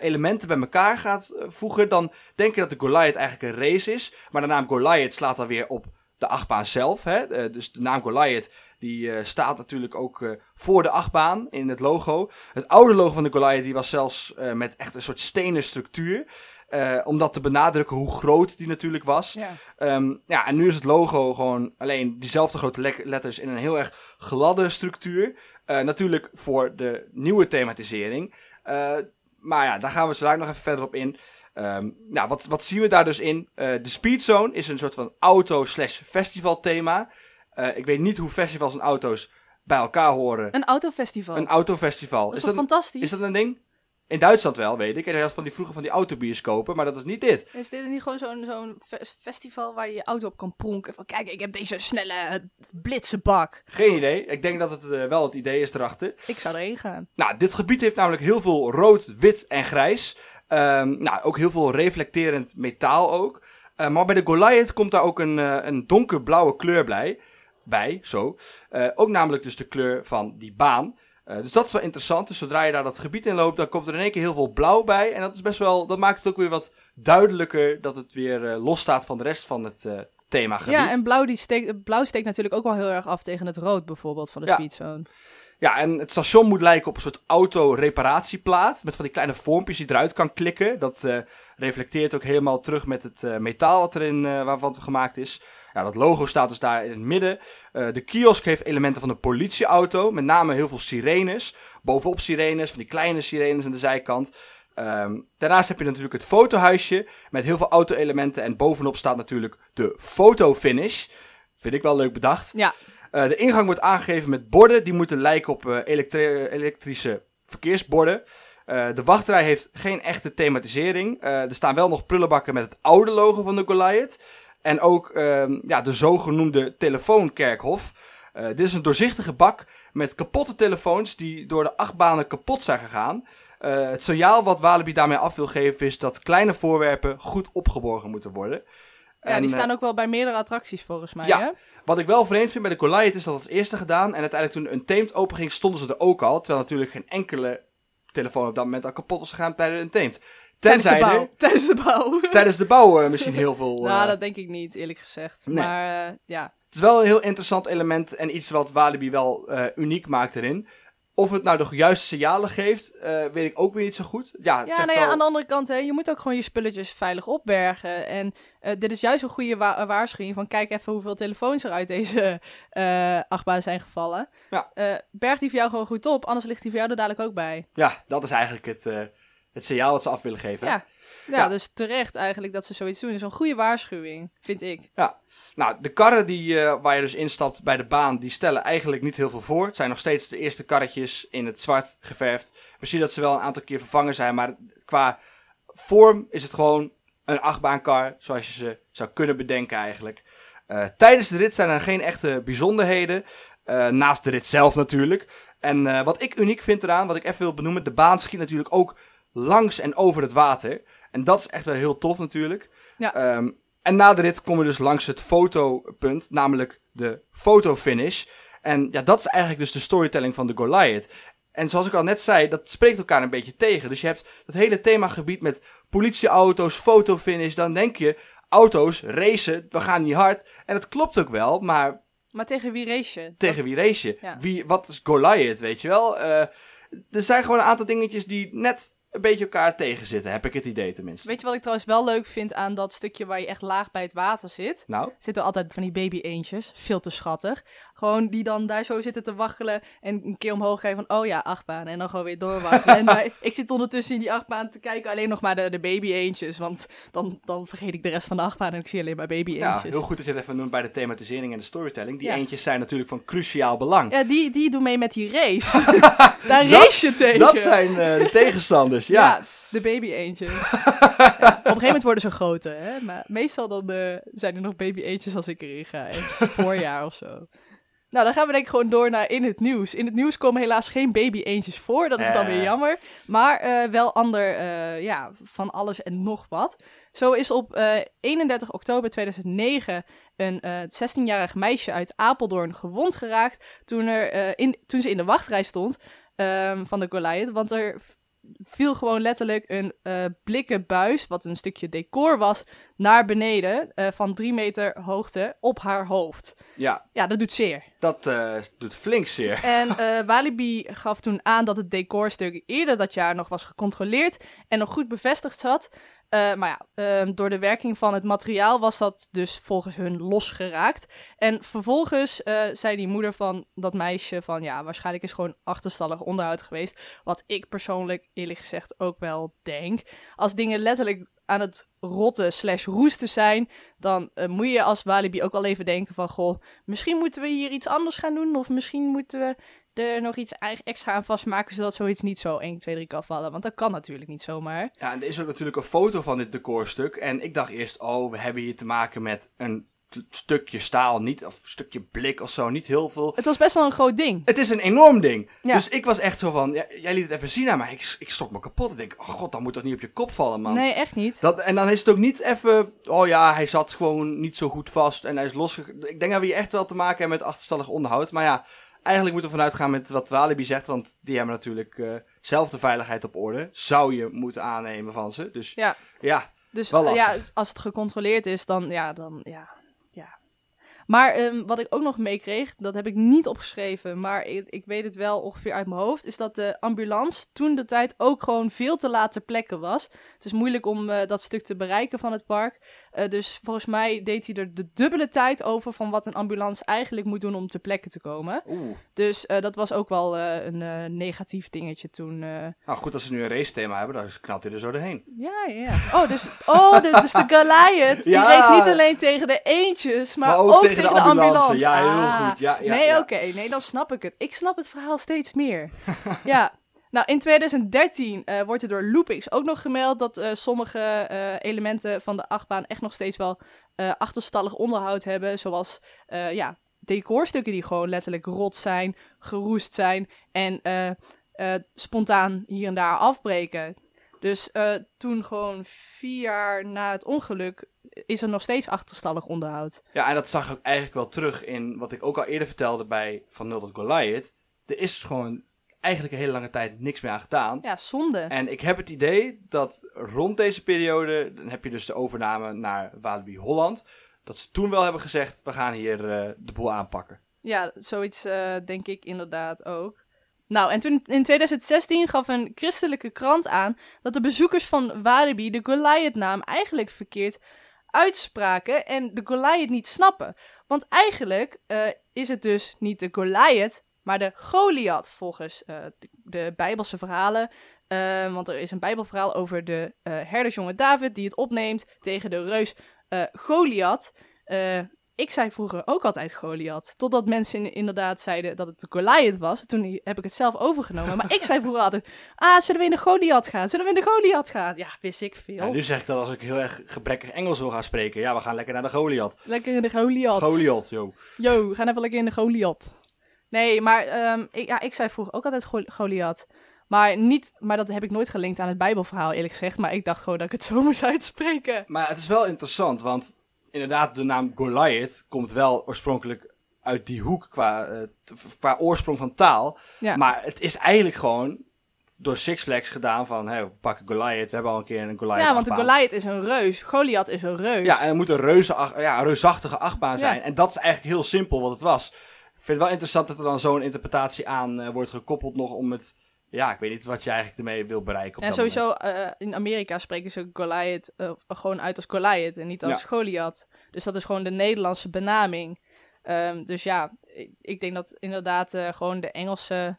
elementen bij elkaar gaat voegen, dan denk je dat de Goliath eigenlijk een race is. Maar de naam Goliath slaat dan weer op de achtbaan zelf. Hè? Dus de naam Goliath die eh, staat natuurlijk ook eh, voor de achtbaan in het logo. Het oude logo van de Goliath die was zelfs eh, met echt een soort stenen structuur. Om dat te benadrukken hoe groot die natuurlijk was. Ja. Ehm, ja, en nu is het logo gewoon alleen diezelfde grote le- letters in een heel erg gladde structuur. Natuurlijk voor de nieuwe thematisering. Maar ja, daar gaan we zo nog even verder op in. Ehm, nou, wat, wat zien we daar dus in? De Speed Zone is een soort van auto-slash festival thema. Eh, ik weet niet hoe festivals en auto's bij elkaar horen. Een autofestival. Een autofestival. dat is, dat, fantastisch? is dat een ding? In Duitsland wel, weet ik. En had van die vroeger van die autobioscopen, maar dat is niet dit. Is dit niet gewoon zo'n zo'n fe- festival waar je je auto op kan pronken? Van kijk, ik heb deze snelle blitsenbak. Geen idee. Ik denk dat het eh, wel het idee is erachter. Ik zou erheen gaan. Nou, dit gebied heeft namelijk heel veel rood, wit en grijs. Ehm, nou, ook heel veel reflecterend metaal ook. Eh, maar bij de Goliath komt daar ook een, eh, een donkerblauwe kleur bij. Bij zo. Eh, ook namelijk dus de kleur van die baan. Eh, dus dat is wel interessant. Dus zodra je daar dat gebied in loopt, dan komt er in één keer heel veel blauw bij. En dat is best wel, dat maakt het ook weer wat duidelijker dat het weer eh, los staat van de rest van het themagebied. Ja, en blauw, die steekt, blauw steekt natuurlijk ook wel heel erg af tegen het rood bijvoorbeeld van de Ja. speedzone. Ja, en het station moet lijken op een soort auto-reparatieplaat. Met van die kleine vormpjes die eruit kan klikken. Dat reflecteert ook helemaal terug met het metaal wat erin waarvan het gemaakt is. Ja, dat logo staat dus daar in het midden. Eh, de kiosk heeft elementen van een politieauto. Met name heel veel sirenes. Bovenop sirenes, van die kleine sirenes aan de zijkant. Ehm, daarnaast heb je natuurlijk het fotohuisje. Met heel veel auto-elementen. En bovenop staat natuurlijk de fotofinish. Vind ik wel leuk bedacht. Ja, Eh, de ingang wordt aangegeven met borden. Die moeten lijken op eh, elektri- elektrische verkeersborden. De wachtrij heeft geen echte thematisering. Er staan wel nog prullenbakken met het oude logo van de Goliath. En ook ehm, ja, de zogenoemde telefoonkerkhof. Eh, dit is een doorzichtige bak met kapotte telefoons die door de achtbanen kapot zijn gegaan. Eh, het signaal wat Walibi daarmee af wil geven is dat kleine voorwerpen goed opgeborgen moeten worden. ja En, die eh, staan ook wel bij meerdere attracties volgens mij. ja. Hè? wat ik wel vreemd vind bij de Goliath is dat het eerste gedaan. En uiteindelijk toen een Tamed openging stonden ze er ook al. Terwijl natuurlijk geen enkele telefoon op dat moment al kapot was gegaan bij een Tijdens de bouw. er (laughs) Tijdens de bouw. tijdens de bouw eh, misschien heel veel... (laughs) eh, nou, dat denk ik niet, eerlijk gezegd. Nee. Maar eh, ja, Het is wel een heel interessant element en iets wat Walibi wel eh, uniek maakt erin. Of het nou de juiste signalen geeft, eh, weet ik ook weer niet zo goed. Ja, Ja, zegt nou ja, wel- aan de andere kant, hè, je moet ook gewoon je spulletjes veilig opbergen. En eh, dit is juist een goede wa- waarschuwing van kijk even hoeveel telefoons er uit deze (laughs) eh achtbaan zijn gevallen. Ja. Eh, berg die voor jou gewoon goed op, anders ligt die voor jou er dadelijk ook bij. Ja, dat is eigenlijk het, eh, het signaal wat ze af willen geven. Ja. Ja, Ja. dus terecht eigenlijk dat ze zoiets doen. Dat is een goede waarschuwing, vind ik. Nou, de karren die, eh, waar je dus instapt bij de baan, die stellen eigenlijk niet heel veel voor. Het zijn nog steeds de eerste karretjes in het zwart geverfd. We zien dat ze wel een aantal keer vervangen zijn, maar qua vorm is het gewoon een achtbaankar, zoals je ze zou kunnen bedenken eigenlijk. Eh, tijdens de rit zijn er geen echte bijzonderheden, eh, naast de rit zelf natuurlijk. En wat ik uniek vind eraan, wat ik even wil benoemen, de baan schiet natuurlijk ook langs en over het water. En dat is echt wel heel tof natuurlijk. Ja. Ehm, en na de rit komen we dus langs het fotopunt, namelijk de fotofinish. En ja, dat is eigenlijk dus de storytelling van de Goliath. En zoals ik al net zei, dat spreekt elkaar een beetje tegen. Dus je hebt dat hele themagebied met politieauto's, fotofinish. Dan denk je, auto's, racen, we gaan niet hard. En dat klopt ook wel, maar Maar tegen wie race je? tegen wie race je? Ja. Wie, wat is Goliath, weet je wel? Eh, er zijn gewoon een aantal dingetjes die net een beetje elkaar tegenzitten, heb ik het idee tenminste. Weet je wat ik trouwens wel leuk vind aan dat stukje waar je echt laag bij het water zit? Nou, Zitten altijd van die baby eendjes. Veel te schattig. Gewoon die dan daar zo zitten te waggelen. En een keer omhoog kijken van, oh ja, achtbaan. En dan gewoon weer doorwaggelen. en wij- ik zit ondertussen in die achtbaan te kijken alleen nog maar de, de baby eendjes. Want dan, dan vergeet ik de rest van de achtbaan en ik zie alleen maar baby ja, eendjes. heel goed dat je het even noemt bij de thematisering en de storytelling. Die Ja. eentjes zijn natuurlijk van cruciaal belang. Ja, die, die doen mee met die race. (laughs) daar race je tegen. Dat zijn eh, de tegenstanders, ja. de baby eendjes. Ja, op een gegeven moment worden ze groter, hè. Maar meestal dan eh, zijn er nog baby eendjes als ik erin ga. Voorjaar of zo. Nou, dan gaan we denk ik gewoon door naar in het nieuws. In het nieuws komen helaas geen baby eendjes voor. Dat is dan weer Eh. jammer. Maar eh, wel ander, eh, ja, van alles en nog wat. Zo is op eh, 31 oktober 2009 een eh 16-jarig meisje uit Apeldoorn gewond geraakt toen, er, in, toen ze in de wachtrij stond ehm, van de Goliath. Want er viel gewoon letterlijk een eh, blikken buis, wat een stukje decor was, naar beneden eh, van drie meter hoogte op haar hoofd. Ja, Ja, dat doet zeer. dat eh, doet flink zeer. En (laughs) Walibi gaf toen aan dat het decorstuk eerder dat jaar nog was gecontroleerd en nog goed bevestigd zat. Eh, maar ja, ehm, door de werking van het materiaal was dat dus volgens hun losgeraakt. En vervolgens eh, zei die moeder van dat meisje van ja, waarschijnlijk is gewoon achterstallig onderhoud geweest. Wat ik persoonlijk eerlijk gezegd ook wel denk. Als dingen letterlijk aan het rotten slash roesten zijn, dan eh, moet je als Walibi ook wel even denken van goh, misschien moeten we hier iets anders gaan doen. Of misschien moeten we er nog iets extra aan vastmaken, zodat zoiets niet zo 1, 2, 3 kan vallen. Want dat kan natuurlijk niet zomaar. Ja, en er is ook natuurlijk een foto van dit decorstuk. En ik dacht eerst, oh, we hebben hier te maken met een stukje staal, niet, of een stukje blik of zo, niet heel veel. Het was best wel een groot ding. Het is een enorm ding. Ja. Dus ik was echt zo van, ja, jij liet het even zien aan mij. Ik, ik stok me kapot. Ik denk, oh god, dan moet toch niet op je kop vallen, man. Nee, echt niet. Dat, en dan is het ook niet even, oh ja, hij zat gewoon niet zo goed vast en hij is losgegaan. Ik denk dat we hier echt wel te maken hebben met achterstallig onderhoud. Maar ja, eigenlijk moeten we vanuit gaan met wat Walibi zegt, want die hebben natuurlijk eh, zelf de veiligheid op orde. Zou je moeten aannemen van ze. Dus Ja. ja, Dus eh, ja, als het gecontroleerd is, dan ja, dan ja. ja. Maar ehm, wat ik ook nog meekreeg, dat heb ik niet opgeschreven, maar ik, ik weet het wel ongeveer uit mijn hoofd, is dat de ambulance toen de tijd ook gewoon veel te laat ter plekke was. Het is moeilijk om eh, dat stuk te bereiken van het park. Eh, dus volgens mij deed hij er de dubbele tijd over van wat een ambulance eigenlijk moet doen om ter plekke te komen. oeh. Dus eh, dat was ook wel eh, een negatief dingetje toen. Nou goed, als ze nu een race thema hebben, dan knalt hij er zo doorheen. ja, ja, ja. Oh, dus, oh, dit is de Goliath. Die (laughs) Ja. race niet alleen tegen de eentjes, maar, ook, tegen, de ambulance. Ja, heel Ah. goed. Ja, ja, nee, oké. Nee, dan snap ik het. Ik snap het verhaal steeds meer. (laughs) ja. Nou, in 2013 eh, wordt er door Loopings ook nog gemeld dat eh, sommige eh, elementen van de achtbaan echt nog steeds wel achterstallig onderhoud hebben. Zoals, ja, decorstukken die gewoon letterlijk rot zijn, geroest zijn en spontaan hier en daar afbreken. Dus toen gewoon vier jaar na het ongeluk is er nog steeds achterstallig onderhoud. Ja, en dat zag ik eigenlijk wel terug in wat ik ook al eerder vertelde bij Van Nul tot Goliath. Er is gewoon eigenlijk een hele lange tijd niks meer aan gedaan. Ja, zonde. En ik heb het idee dat rond deze periode, dan heb je dus de overname naar Walibi Holland, dat ze toen wel hebben gezegd, we gaan hier eh, de boel aanpakken. Ja, zoiets eh, denk ik inderdaad ook. Nou, en toen in 2016 gaf een christelijke krant aan dat de bezoekers van Walibi de Goliath-naam eigenlijk verkeerd uitspraken en de Goliath niet snappen. Want eigenlijk eh, is het dus niet de Goliath, maar de Goliath volgens eh, de, de Bijbelse verhalen. Eh, want er is een Bijbelverhaal over de herdersjongen David die het opneemt tegen de reus Goliath. Ik zei vroeger ook altijd Goliath. Totdat mensen in- inderdaad zeiden dat het Goliath was. Toen heb ik het zelf overgenomen. Maar ik zei vroeger (laughs) altijd: Ah, zullen we in de Goliath gaan? Zullen we in de Goliath gaan? Ja, wist ik veel. Ja, nu zeg ik dat als ik heel erg gebrekkig Engels wil gaan spreken. Ja, we gaan lekker naar de Goliath. Lekker in de Goliath. Goliath, joh. Yo, we gaan even lekker in de Goliath. Nee, maar ehm, ik, ja, ik zei vroeger ook altijd Go- Goliath. Maar, niet, maar dat heb ik nooit gelinkt aan het Bijbelverhaal, eerlijk gezegd. Maar ik dacht gewoon dat ik het zo (laughs) moest uitspreken. Maar het is wel interessant, want inderdaad, de naam Goliath komt wel oorspronkelijk uit die hoek qua, eh, qua oorsprong van taal. Ja, Maar het is eigenlijk gewoon door Six Flags gedaan van, hé, we pakken Goliath. We hebben al een keer een Goliath ja want achtbaan. Goliath is een reus. Goliath is een reus. Ja, en het moet een, reuze, ja, een reusachtige achtbaan Ja. zijn. En dat is eigenlijk heel simpel wat het was. Ik vind het wel interessant dat er dan zo'n interpretatie aan eh, wordt gekoppeld nog om het... Ja, ik weet niet wat je eigenlijk ermee wil bereiken op en dat sowieso eh, in Amerika spreken ze Goliath eh, gewoon uit als Goliath en niet als Ja. Goliath. Dus dat is gewoon de Nederlandse benaming. Ehm, dus ja, ik, ik denk dat inderdaad gewoon de Engelse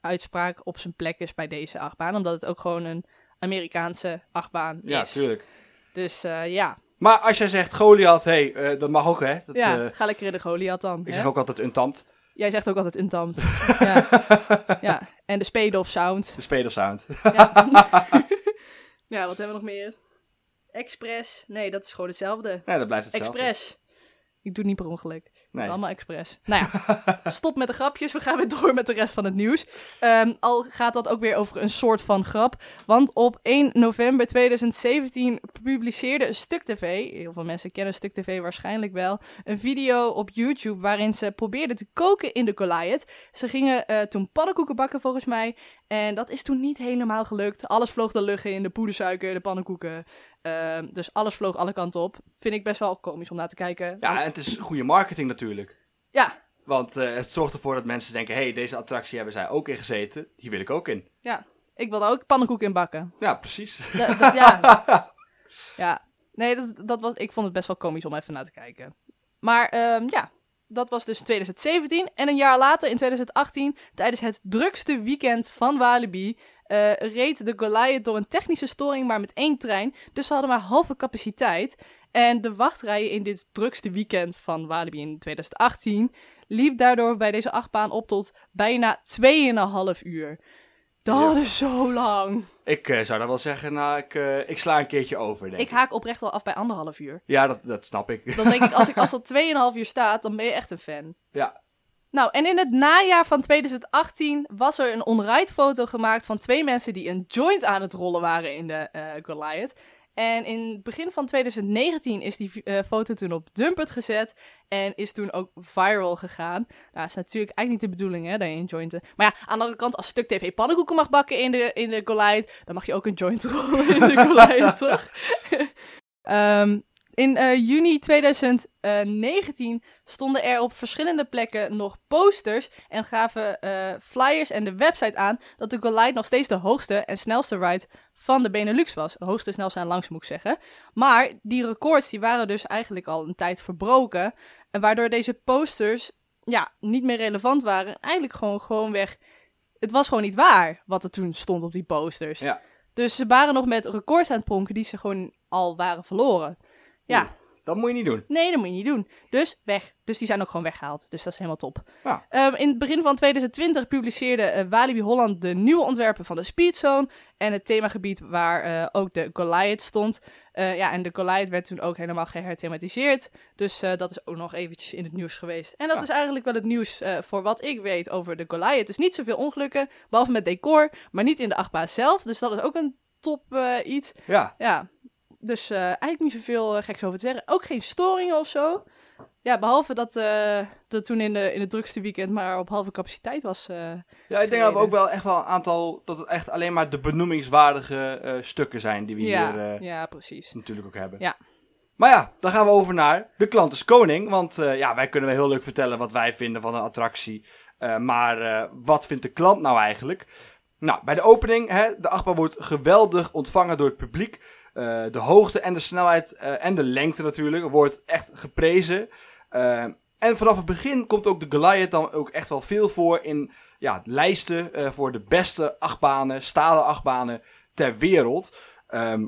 uitspraak op zijn plek is bij deze achtbaan. Omdat het ook gewoon een Amerikaanse achtbaan Ja, is. tuurlijk. Dus ja, Maar als jij zegt Goliath, hé, hey, dat mag ook hè. Dat, ja eh, ga lekker in de Goliath dan. ik hè? zeg ook altijd untamed. Jij zegt ook altijd untamed. (laughs) ja. ja, en de Spade of Sound. De spelersound. Ja. (laughs) ja, wat hebben we nog meer? Express. Nee, dat is gewoon hetzelfde. Nee, dat blijft hetzelfde. Express. Ik doe het niet per ongeluk. Het Nee. is allemaal expres. Nou ja, (laughs) stop met de grapjes. We gaan weer door met de rest van het nieuws. Ehm, al gaat dat ook weer over een soort van grap. Want op 1 november 2017 publiceerde Stuk TV... Heel veel mensen kennen Stuk TV waarschijnlijk wel... een video op YouTube waarin ze probeerden te koken in de Goliath. Ze gingen eh, toen pannenkoeken bakken volgens mij. En dat is toen niet helemaal gelukt. Alles vloog de lucht in, de poedersuiker, de pannenkoeken. Ehm, dus alles vloog alle kanten op. Vind ik best wel komisch om naar te kijken. Ja, en het is goede marketing natuurlijk. Ja, Want eh, het zorgt ervoor dat mensen denken, hé, hey, deze attractie hebben zij ook in gezeten. Hier wil ik ook in. ja. Ik wilde ook pannenkoeken in bakken. Ja, precies. Dat- ja. (laughs) ja. Nee, dat, dat was, ik vond het best wel komisch om even naar te kijken. Maar ehm, ja, dat was dus 2017. En een jaar later, in 2018, tijdens het drukste weekend van Walibi... eh, reed de Goliath door een technische storing maar met één trein. Dus ze hadden maar halve capaciteit. En de wachtrijen in dit drukste weekend van Walibi in 2018... liep daardoor bij deze achtbaan op tot bijna 2,5 uur. Dat Ja. is zo lang. Ik eh, zou dan wel zeggen, nou, ik, eh, ik sla een keertje over, denk Ik ik. haak oprecht wel af bij anderhalf uur. Ja, dat, dat snap ik. Dan denk ik, als ik als (laughs) dat 2,5 uur staat, dan ben je echt een fan. Ja. Nou, en in het najaar van 2018 was er een on-ride foto gemaakt van twee mensen die een joint aan het rollen waren in de eh, Goliath. En in het begin van 2019 is die eh, foto toen op Dumpert gezet en is toen ook viral gegaan. Nou, is natuurlijk eigenlijk niet de bedoeling hè, dat je een joint... eh, Maar ja, aan de andere kant, als Stuk TV pannenkoeken mag bakken in de, in de Goliath, dan mag je ook een joint (laughs) rollen in de Goliath, toch? (laughs) Ehm, in eh, juni 2019 stonden er op verschillende plekken nog posters en gaven eh, flyers en de website aan dat de Goliath nog steeds de hoogste en snelste ride van de Benelux was. Hoogste, snelste en langste moet ik zeggen. Maar die records die waren dus eigenlijk al een tijd verbroken. En waardoor deze posters ja, niet meer relevant waren. Eigenlijk gewoon, gewoon weg. Het was gewoon niet waar wat er toen stond op die posters. Ja. Dus ze waren nog met records aan het pronken die ze gewoon al waren verloren. Ja. Dat moet je niet doen. nee, dat moet je niet doen. Dus weg. Dus die zijn ook gewoon weggehaald. Dus dat is helemaal top. Ja. Ehm, in het begin van 2020 publiceerde eh, Walibi Holland de nieuwe ontwerpen van de Speedzone. En het themagebied waar eh, ook de Goliath stond. Eh, ja, en de Goliath werd toen ook helemaal geherthematiseerd. Dus dat is ook nog eventjes in het nieuws geweest. En dat Ja. is eigenlijk wel het nieuws voor wat ik weet over de Goliath. Dus niet zoveel ongelukken, behalve met decor, maar niet in de achtbaan zelf. Dus dat is ook een top iets. Ja. Ja, dus eh, eigenlijk niet zoveel uh, geks over te zeggen. Ook geen storingen of zo. Ja, behalve dat uh, dat toen in, de, in het drukste weekend maar op halve capaciteit was. Ja, ik denk dat we ook wel echt wel een aantal, dat het echt alleen maar de benoemingswaardige stukken zijn die we ja, hier ja, precies. natuurlijk ook hebben. Ja. Maar ja, dan gaan we over naar de klant is koning. Want ja, wij kunnen wel heel leuk vertellen wat wij vinden van een attractie. Maar wat vindt de klant nou eigenlijk? Nou, bij de opening, hè, de achtbaan wordt geweldig ontvangen door het publiek. Uh, de hoogte en de snelheid uh, en de lengte natuurlijk wordt echt geprezen. Uh, en vanaf het begin komt ook de Goliath dan ook echt wel veel voor in ja, lijsten eh, voor de beste achtbanen, stalen achtbanen ter wereld. Ehm,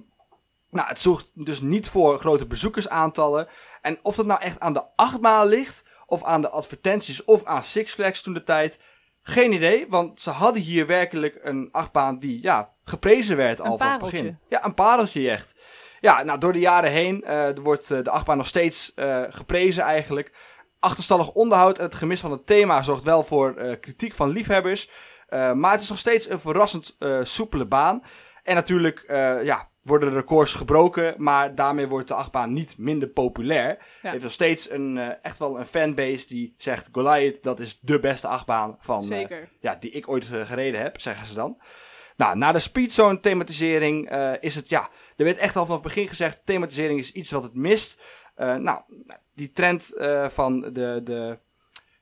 nou, het zorgt dus niet voor grote bezoekersaantallen. En of dat nou echt aan de achtbaan ligt, of aan de advertenties, of aan Six Flags toen de tijd, geen idee. Want ze hadden hier werkelijk een achtbaan die ja, geprezen werd al Een van het begin. Ja, een pareltje echt. Ja, nou, door de jaren heen eh, wordt eh, de achtbaan nog steeds eh, geprezen eigenlijk. Achterstallig onderhoud en het gemis van het thema zorgt wel voor kritiek van liefhebbers. Maar het is nog steeds een verrassend soepele baan. En natuurlijk ja, worden de records gebroken, maar daarmee wordt de achtbaan niet minder populair. Ja. heeft nog steeds een, echt wel een fanbase die zegt Goliath, dat is de beste achtbaan van, ja, die ik ooit gereden heb, zeggen ze dan. Nou, na de speedzone thematisering eh, is het, ja, er werd echt al vanaf het begin gezegd, thematisering is iets wat het mist. Eh, nou, die trend eh, van de, de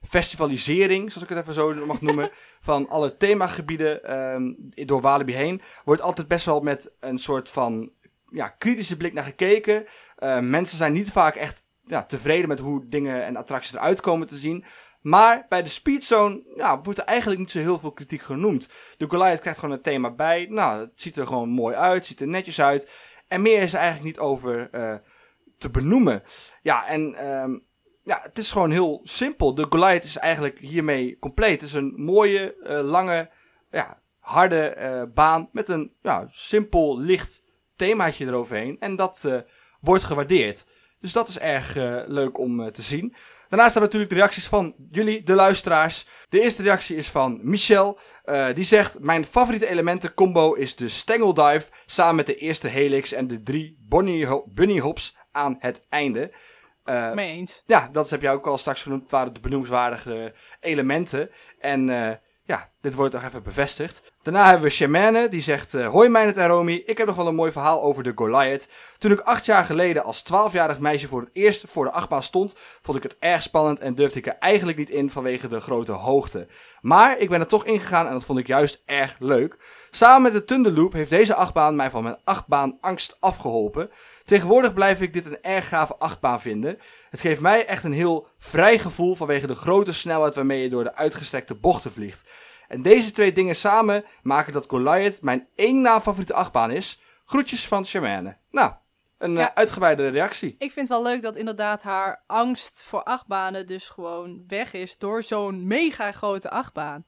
festivalisering, zoals ik het even zo mag (laughs) noemen, van alle themagebieden ehm, door Walibi heen, wordt altijd best wel met een soort van ja, kritische blik naar gekeken. Mensen zijn niet vaak echt ja, tevreden met hoe dingen en attracties eruit komen te zien. Maar bij de Speedzone ja, wordt er eigenlijk niet zo heel veel kritiek genoemd. De Goliath krijgt gewoon een thema bij. Nou, het ziet er gewoon mooi uit, ziet er netjes uit. En meer is er eigenlijk niet over eh, te benoemen. Ja, en ehm, ja, het is gewoon heel simpel. De Goliath is eigenlijk hiermee compleet. Het is een mooie, eh, lange, ja, harde eh, baan met een ja, simpel, licht themaatje eroverheen. En dat wordt gewaardeerd. Dus dat is erg leuk om te zien. Daarnaast hebben we natuurlijk de reacties van jullie, de luisteraars. De eerste reactie is van Michel. Eh, die zegt: Mijn favoriete elementencombo is de Stengel Dive. Samen met de eerste Helix en de drie bunny, bunny hops aan het einde. Eh, Mee eens. ja, dat heb jij ook al straks genoemd. Het waren de benoemenswaardige elementen. En eh, ja, dit wordt nog even bevestigd. Daarna hebben we Shamane, die zegt... eh, Hoi Mijnet en Romy, ik heb nog wel een mooi verhaal over de Goliath. Toen ik acht jaar geleden als twaalfjarig meisje voor het eerst voor de achtbaan stond... vond ik het erg spannend en durfde ik er eigenlijk niet in vanwege de grote hoogte. Maar ik ben er toch ingegaan en dat vond ik juist erg leuk. Samen met de Thunderloop heeft deze achtbaan mij van mijn achtbaan angst afgeholpen... Tegenwoordig blijf ik dit een erg gave achtbaan vinden. Het geeft mij echt een heel vrij gevoel vanwege de grote snelheid waarmee je door de uitgestrekte bochten vliegt. En deze twee dingen samen maken dat Goliath mijn één na favoriete achtbaan is. Groetjes van Shamane. Nou, een Ja. eh, uitgebreide reactie. Ik vind het wel leuk dat inderdaad haar angst voor achtbanen dus gewoon weg is door zo'n mega grote achtbaan.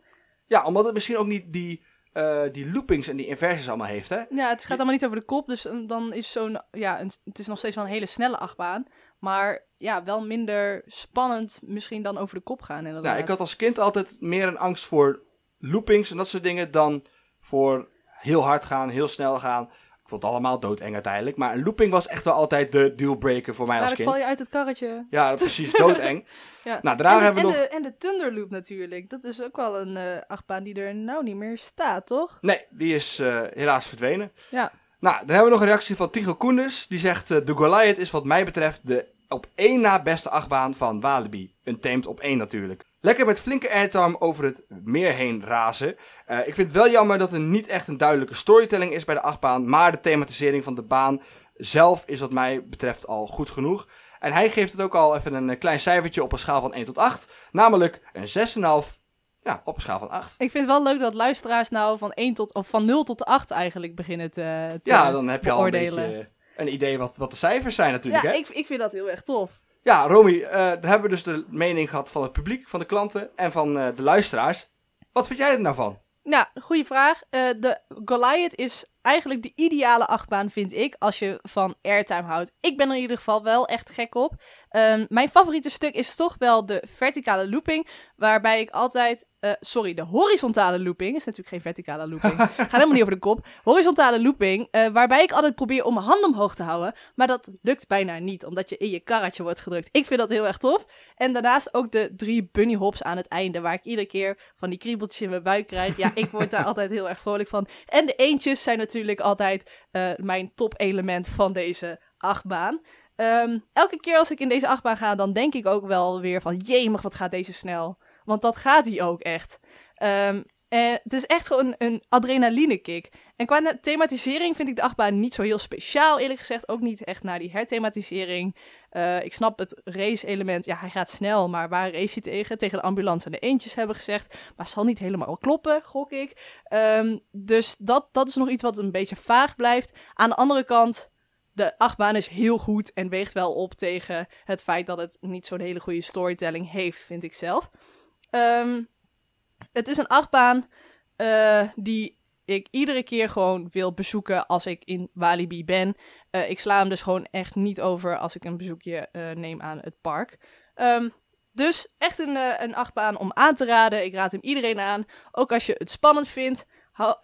Ja, omdat het misschien ook niet die, eh, die loopings en die inversies allemaal heeft, hè? Ja, het gaat allemaal niet over de kop, dus eh, dan is zo'n, ja, een, het is nog steeds wel een hele snelle achtbaan. Maar ja, wel minder spannend misschien dan over de kop gaan inderdaad. Nou, ik had als kind altijd meer een angst voor loopings en dat soort dingen dan voor heel hard gaan, heel snel gaan. Ik vond het allemaal doodeng uiteindelijk. Maar een looping was echt wel altijd de dealbreaker voor mij als Dadelijk val kind. je uit het karretje. Ja, (laughs) precies, doodeng. Ja. Nou, daarna en, de, hebben we en, nog... de, en de Thunderloop natuurlijk. Dat is ook wel een eh, achtbaan die er nou niet meer staat, toch? Nee, die is eh, helaas verdwenen. Ja. Nou, dan hebben we nog een reactie van Tycho Koenders. Die zegt, eh, de Goliath is wat mij betreft de op één na beste achtbaan van Walibi. Een tamed op één natuurlijk. Lekker met flinke airtime over het meer heen razen. Eh, ik vind het wel jammer dat er niet echt een duidelijke storytelling is bij de achtbaan. Maar de thematisering van de baan zelf is wat mij betreft al goed genoeg. En hij geeft het ook al even een eh, klein cijfertje op een schaal van 1 tot 8. Namelijk een 6,5 ja, op een schaal van 8. Ik vind het wel leuk dat luisteraars nou van, 1 tot, of van 0 tot 8 eigenlijk beginnen te, te Ja, dan heb je al een beetje een idee wat, wat de cijfers zijn natuurlijk. Ja, hè? ik, ik vind dat heel erg tof. Ja, Romy, eh daar hebben we dus de mening gehad van het publiek, van de klanten en van eh, de luisteraars. Wat vind jij er nou van? Nou, goede vraag. Eh, de Goliath is eigenlijk de ideale achtbaan, vind ik, als je van airtime houdt. Ik ben er in ieder geval wel echt gek op. Ehm, mijn favoriete stuk is toch wel de verticale looping, waarbij ik altijd... eh, sorry, de horizontale looping. is natuurlijk geen verticale looping. Gaat helemaal niet over de kop. Horizontale looping, eh, waarbij ik altijd probeer om mijn hand omhoog te houden. Maar dat lukt bijna niet, omdat je in je karretje wordt gedrukt. Ik vind dat heel erg tof. En daarnaast ook de drie bunny hops aan het einde, waar ik iedere keer van die kriebeltjes in mijn buik krijg. Ja, ik word daar (laughs) altijd heel erg vrolijk van. En de eentjes zijn natuurlijk altijd eh, mijn top element van deze achtbaan. Ehm, elke keer als ik in deze achtbaan ga, dan denk ik ook wel weer van... Jemig, wat gaat deze snel. Want dat gaat hij ook echt. Ehm, En het is echt gewoon een adrenaline kick. En qua thematisering vind ik de achtbaan niet zo heel speciaal, eerlijk gezegd. Ook niet echt naar die herthematisering. Eh, ik snap het race-element. Ja, hij gaat snel, maar waar race hij tegen? Tegen de ambulance en de eentjes hebben gezegd. Maar zal niet helemaal kloppen, gok ik. Ehm, dus dat, dat is nog iets wat een beetje vaag blijft. Aan de andere kant, de achtbaan is heel goed en weegt wel op tegen het feit dat het niet zo'n hele goede storytelling heeft, vind ik zelf. Ehm, het is een achtbaan eh, die ik iedere keer gewoon wil bezoeken als ik in Walibi ben. Eh, ik sla hem dus gewoon echt niet over als ik een bezoekje eh, neem aan het park. Ehm, dus echt een, een achtbaan om aan te raden. Ik raad hem iedereen aan. Ook als je het spannend vindt, hou-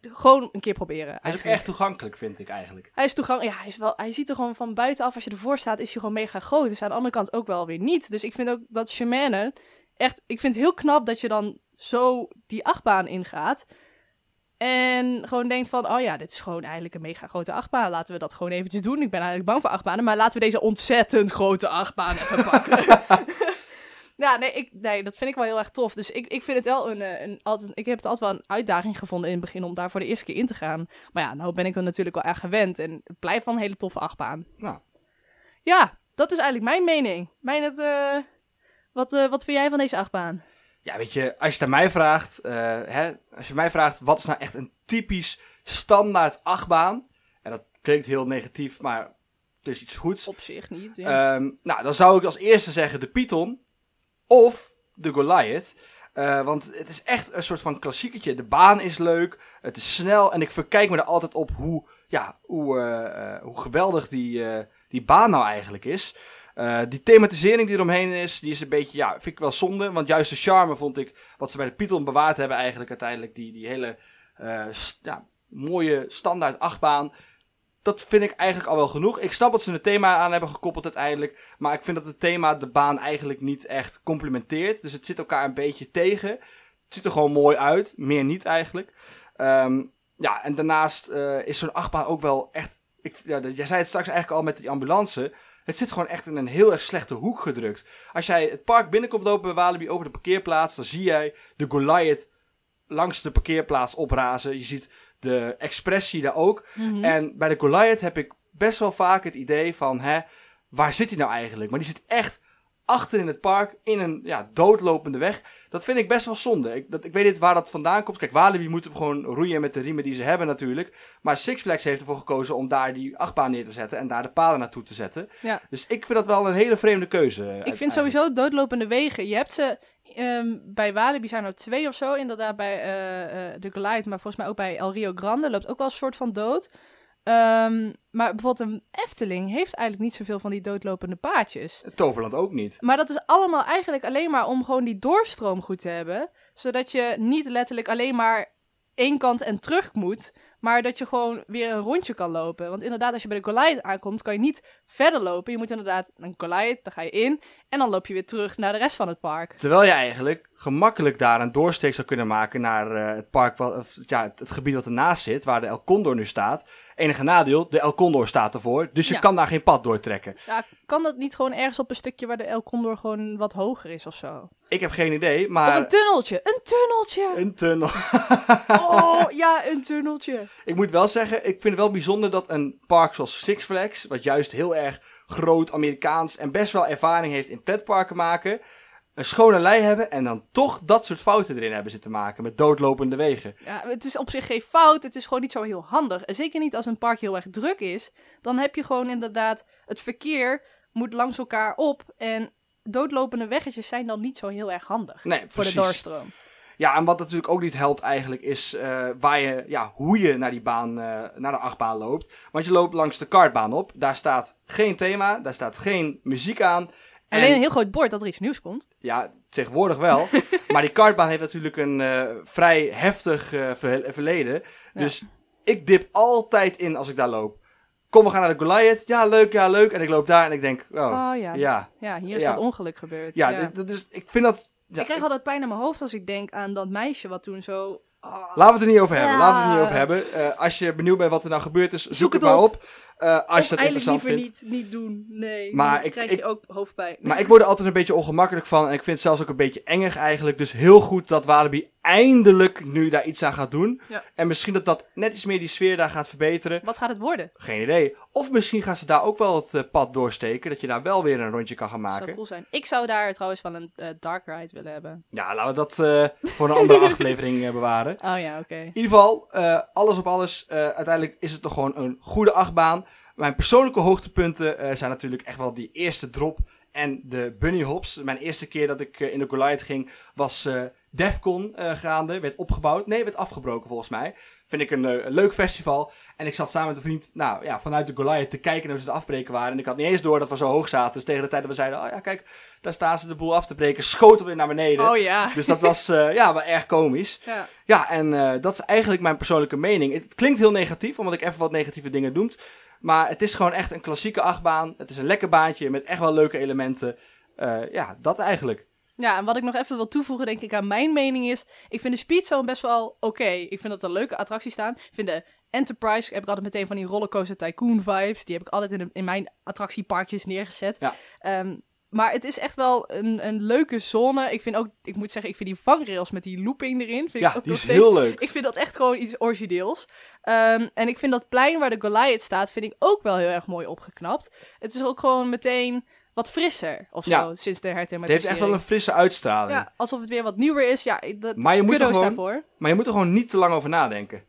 gewoon een keer proberen. Hij is ook echt toegankelijk, vind ik eigenlijk. Hij is toegankelijk. Ja, hij, is wel, hij ziet er gewoon van buitenaf. Als je ervoor staat, is hij gewoon mega groot. Dus aan de andere kant ook wel weer niet. Dus ik vind ook dat Shemane echt. Ik vind het heel knap dat je dan zo die achtbaan ingaat. En gewoon denkt van, oh ja, dit is gewoon eigenlijk een mega grote achtbaan. Laten we dat gewoon eventjes doen. Ik ben eigenlijk bang voor achtbanen, maar laten we deze ontzettend grote achtbaan even (laughs) pakken. ja, (laughs) nee, ik, nee, dat vind ik wel heel erg tof. Dus ik, ik vind het wel een, eh, een, altijd, ik heb het altijd wel een uitdaging gevonden in het begin om daar voor de eerste keer in te gaan. Maar ja, nou ben ik er natuurlijk wel erg gewend en het blijft wel een hele toffe achtbaan. Nou, Ja, dat is eigenlijk mijn mening. Mijn het, eh, wat, eh, wat vind jij van deze achtbaan? Ja, weet je, als je het aan mij vraagt, eh, hè, als je mij vraagt, wat is nou echt een typisch standaard achtbaan? En dat klinkt heel negatief, maar het is iets goeds. Op zich niet. Ja. Ehm, nou, dan zou ik als eerste zeggen de Python of de Goliath. Eh, want het is echt een soort van klassieketje. De baan is leuk, het is snel en ik verkijk me er altijd op hoe, ja, hoe, hoe geweldig die, die baan nou eigenlijk is. Eh, die thematisering die eromheen is, die is een beetje, ja, vind ik wel zonde. Want juist de charme vond ik, wat ze bij de Python bewaard hebben eigenlijk uiteindelijk, die, die hele eh, ja, mooie standaard achtbaan. Dat vind ik eigenlijk al wel genoeg. Ik snap dat ze een thema aan hebben gekoppeld uiteindelijk. Maar ik vind dat het thema de baan eigenlijk niet echt complementeert. Dus het zit elkaar een beetje tegen. Het ziet er gewoon mooi uit. Meer niet eigenlijk. Ehm, ja, en daarnaast eh, is zo'n achtbaan ook wel echt... Ik, ja, jij zei het straks eigenlijk al met die ambulance. Het zit gewoon echt in een heel erg slechte hoek gedrukt. Als jij het park binnenkomt lopen bij Walibi over de parkeerplaats... dan zie jij de Goliath langs de parkeerplaats oprazen. Je ziet de expressie daar ook. Mhm. En bij de Goliath heb ik best wel vaak het idee van, hè, waar zit hij nou eigenlijk? Maar die zit echt achter in het park, in een ja, doodlopende weg. Dat vind ik best wel zonde. Ik, dat, ik weet niet waar dat vandaan komt. Kijk, Walibi moet hem gewoon roeien met de riemen die ze hebben natuurlijk. Maar Six Flags heeft ervoor gekozen om daar die achtbaan neer te zetten en daar de paden naartoe te zetten. Ja. Dus ik vind dat wel een hele vreemde keuze. Ik vind sowieso doodlopende wegen. Je hebt ze ehm, bij Walibi zijn er twee of zo. Inderdaad bij eh, eh, de Goliath, maar volgens mij ook bij El Rio Grande loopt ook wel een soort van dood. Ehm, maar bijvoorbeeld een Efteling heeft eigenlijk niet zoveel van die doodlopende paadjes. Toverland ook niet. Maar dat is allemaal eigenlijk alleen maar om gewoon die doorstroom goed te hebben. Zodat je niet letterlijk alleen maar één kant en terug moet. Maar dat je gewoon weer een rondje kan lopen. Want inderdaad, als je bij de Goliath aankomt, kan je niet verder lopen. Je moet inderdaad een Goliath, dan ga je in. En dan loop je weer terug naar de rest van het park. Terwijl je eigenlijk gemakkelijk daar een doorsteek zou kunnen maken naar eh, het park, wat, of, ja, het, het gebied wat ernaast zit, waar de El Condor nu staat. Enige nadeel, de El Condor staat ervoor, dus je Ja. kan daar geen pad doortrekken. Ja, kan dat niet gewoon ergens op een stukje waar de El Condor gewoon wat hoger is of zo? Ik heb geen idee, Of maar... een tunneltje, een tunneltje! Een tunnel. (laughs) Oh, (laughs) ja, een tunneltje. Ik moet wel zeggen, ik vind het wel bijzonder dat een park zoals Six Flags, wat juist heel erg groot Amerikaans en best wel ervaring heeft in pretparken maken, een schone lei hebben en dan toch dat soort fouten erin hebben zitten maken met doodlopende wegen. Ja, het is op zich geen fout. Het is gewoon niet zo heel handig. En zeker niet als een park heel erg druk is. Dan heb je gewoon inderdaad... Het verkeer moet langs elkaar op. En doodlopende weggetjes zijn dan niet zo heel erg handig. Nee, Voor de doorstroom. Ja, en wat natuurlijk ook niet helpt eigenlijk is eh, waar je, ja, hoe je naar die baan, eh, naar de achtbaan loopt. Want je loopt langs de kartbaan op. Daar staat geen thema, daar staat geen muziek aan. En, Alleen een heel groot bord dat er iets nieuws komt. Ja, tegenwoordig wel. (laughs) maar die kartbaan heeft natuurlijk een eh, vrij heftig eh, ver- verleden. Dus ik dip altijd in als ik daar loop. Kom, we gaan naar de Goliath. Ja, leuk, ja, leuk. En ik loop daar en ik denk, oh, Oh ja. Ja, ja. hier is Ja. dat ongeluk gebeurd. Ja, dit- dat is, ik vind dat... Ja, ik krijg altijd pijn aan mijn hoofd als ik denk aan dat meisje wat toen zo... oh, Laten we het er niet over hebben. Laten we het er niet over hebben. Eh, als je benieuwd bent wat er nou gebeurd is, zoek, Zoek het het maar op. op. Eh, als je eigenlijk interessant liever vindt. niet, niet doen. Nee, Maar dan ik- krijg ik- je ook hoofdpijn. Maar ik word er altijd een beetje ongemakkelijk van. En ik vind het zelfs ook een beetje engig eigenlijk. Dus heel goed dat Walibi eindelijk nu daar iets aan gaat doen. Ja. En misschien dat dat net iets meer die sfeer daar gaat verbeteren. Wat gaat het worden? Geen idee. Of misschien gaan ze daar ook wel het eh, pad doorsteken. Dat je daar wel weer een rondje kan gaan Dat zou maken. cool zijn. Ik zou daar trouwens wel een eh, dark ride willen hebben. Ja, laten we dat voor een andere (laughs) aflevering bewaren. Oh ja, oké. In ieder geval, alles op alles. uiteindelijk is het toch gewoon een goede achtbaan. Mijn persoonlijke hoogtepunten eh, zijn natuurlijk echt wel die eerste drop en de bunny hops. Mijn eerste keer dat ik eh, in de Goliath ging was eh Defcon gaande. Werd opgebouwd. Nee, werd afgebroken volgens mij. Vind ik een, een leuk festival. En ik zat samen met een vriend nou, ja, vanuit de Goliath te kijken naar hoe ze het afbreken waren. En ik had niet eens door dat we zo hoog zaten. Dus tegen de tijd dat we zeiden, oh ja kijk, daar staan ze de boel af te breken. Schoten we weer naar beneden. Oh ja. Dus dat was ja, wel erg komisch. ja. Ja, en dat is eigenlijk mijn persoonlijke mening. Het, het klinkt heel negatief, omdat ik even wat negatieve dingen noem. Maar het is gewoon echt een klassieke achtbaan. Het is een lekker baantje met echt wel leuke elementen. Eh, ja, dat eigenlijk. Ja, en wat ik nog even wil toevoegen, denk ik, aan mijn mening is... Ik vind de Speed Zone best wel oké. Ik vind dat er leuke attracties staan. Ik vind de Enterprise, heb ik altijd meteen van die Rollercoaster Tycoon vibes. Die heb ik altijd in, de- in mijn attractieparkjes neergezet. Ja. Ehm, maar het is echt wel een, een leuke zone. Ik vind ook, ik moet zeggen, ik vind die vangrails met die looping erin... Vind ik Ja, ook die nog is steeds heel leuk. Ik vind dat echt gewoon iets origineels. Ehm, en ik vind dat plein waar de Goliath staat, vind ik ook wel heel erg mooi opgeknapt. Het is ook gewoon meteen wat frisser of zo, Ja. sinds de Het herthematisering. heeft echt wel een frisse uitstraling. Ja, alsof het weer wat nieuwer is. Ja, dat, Maar je moet er gewoon- daarvoor. Maar je moet er gewoon niet te lang over nadenken.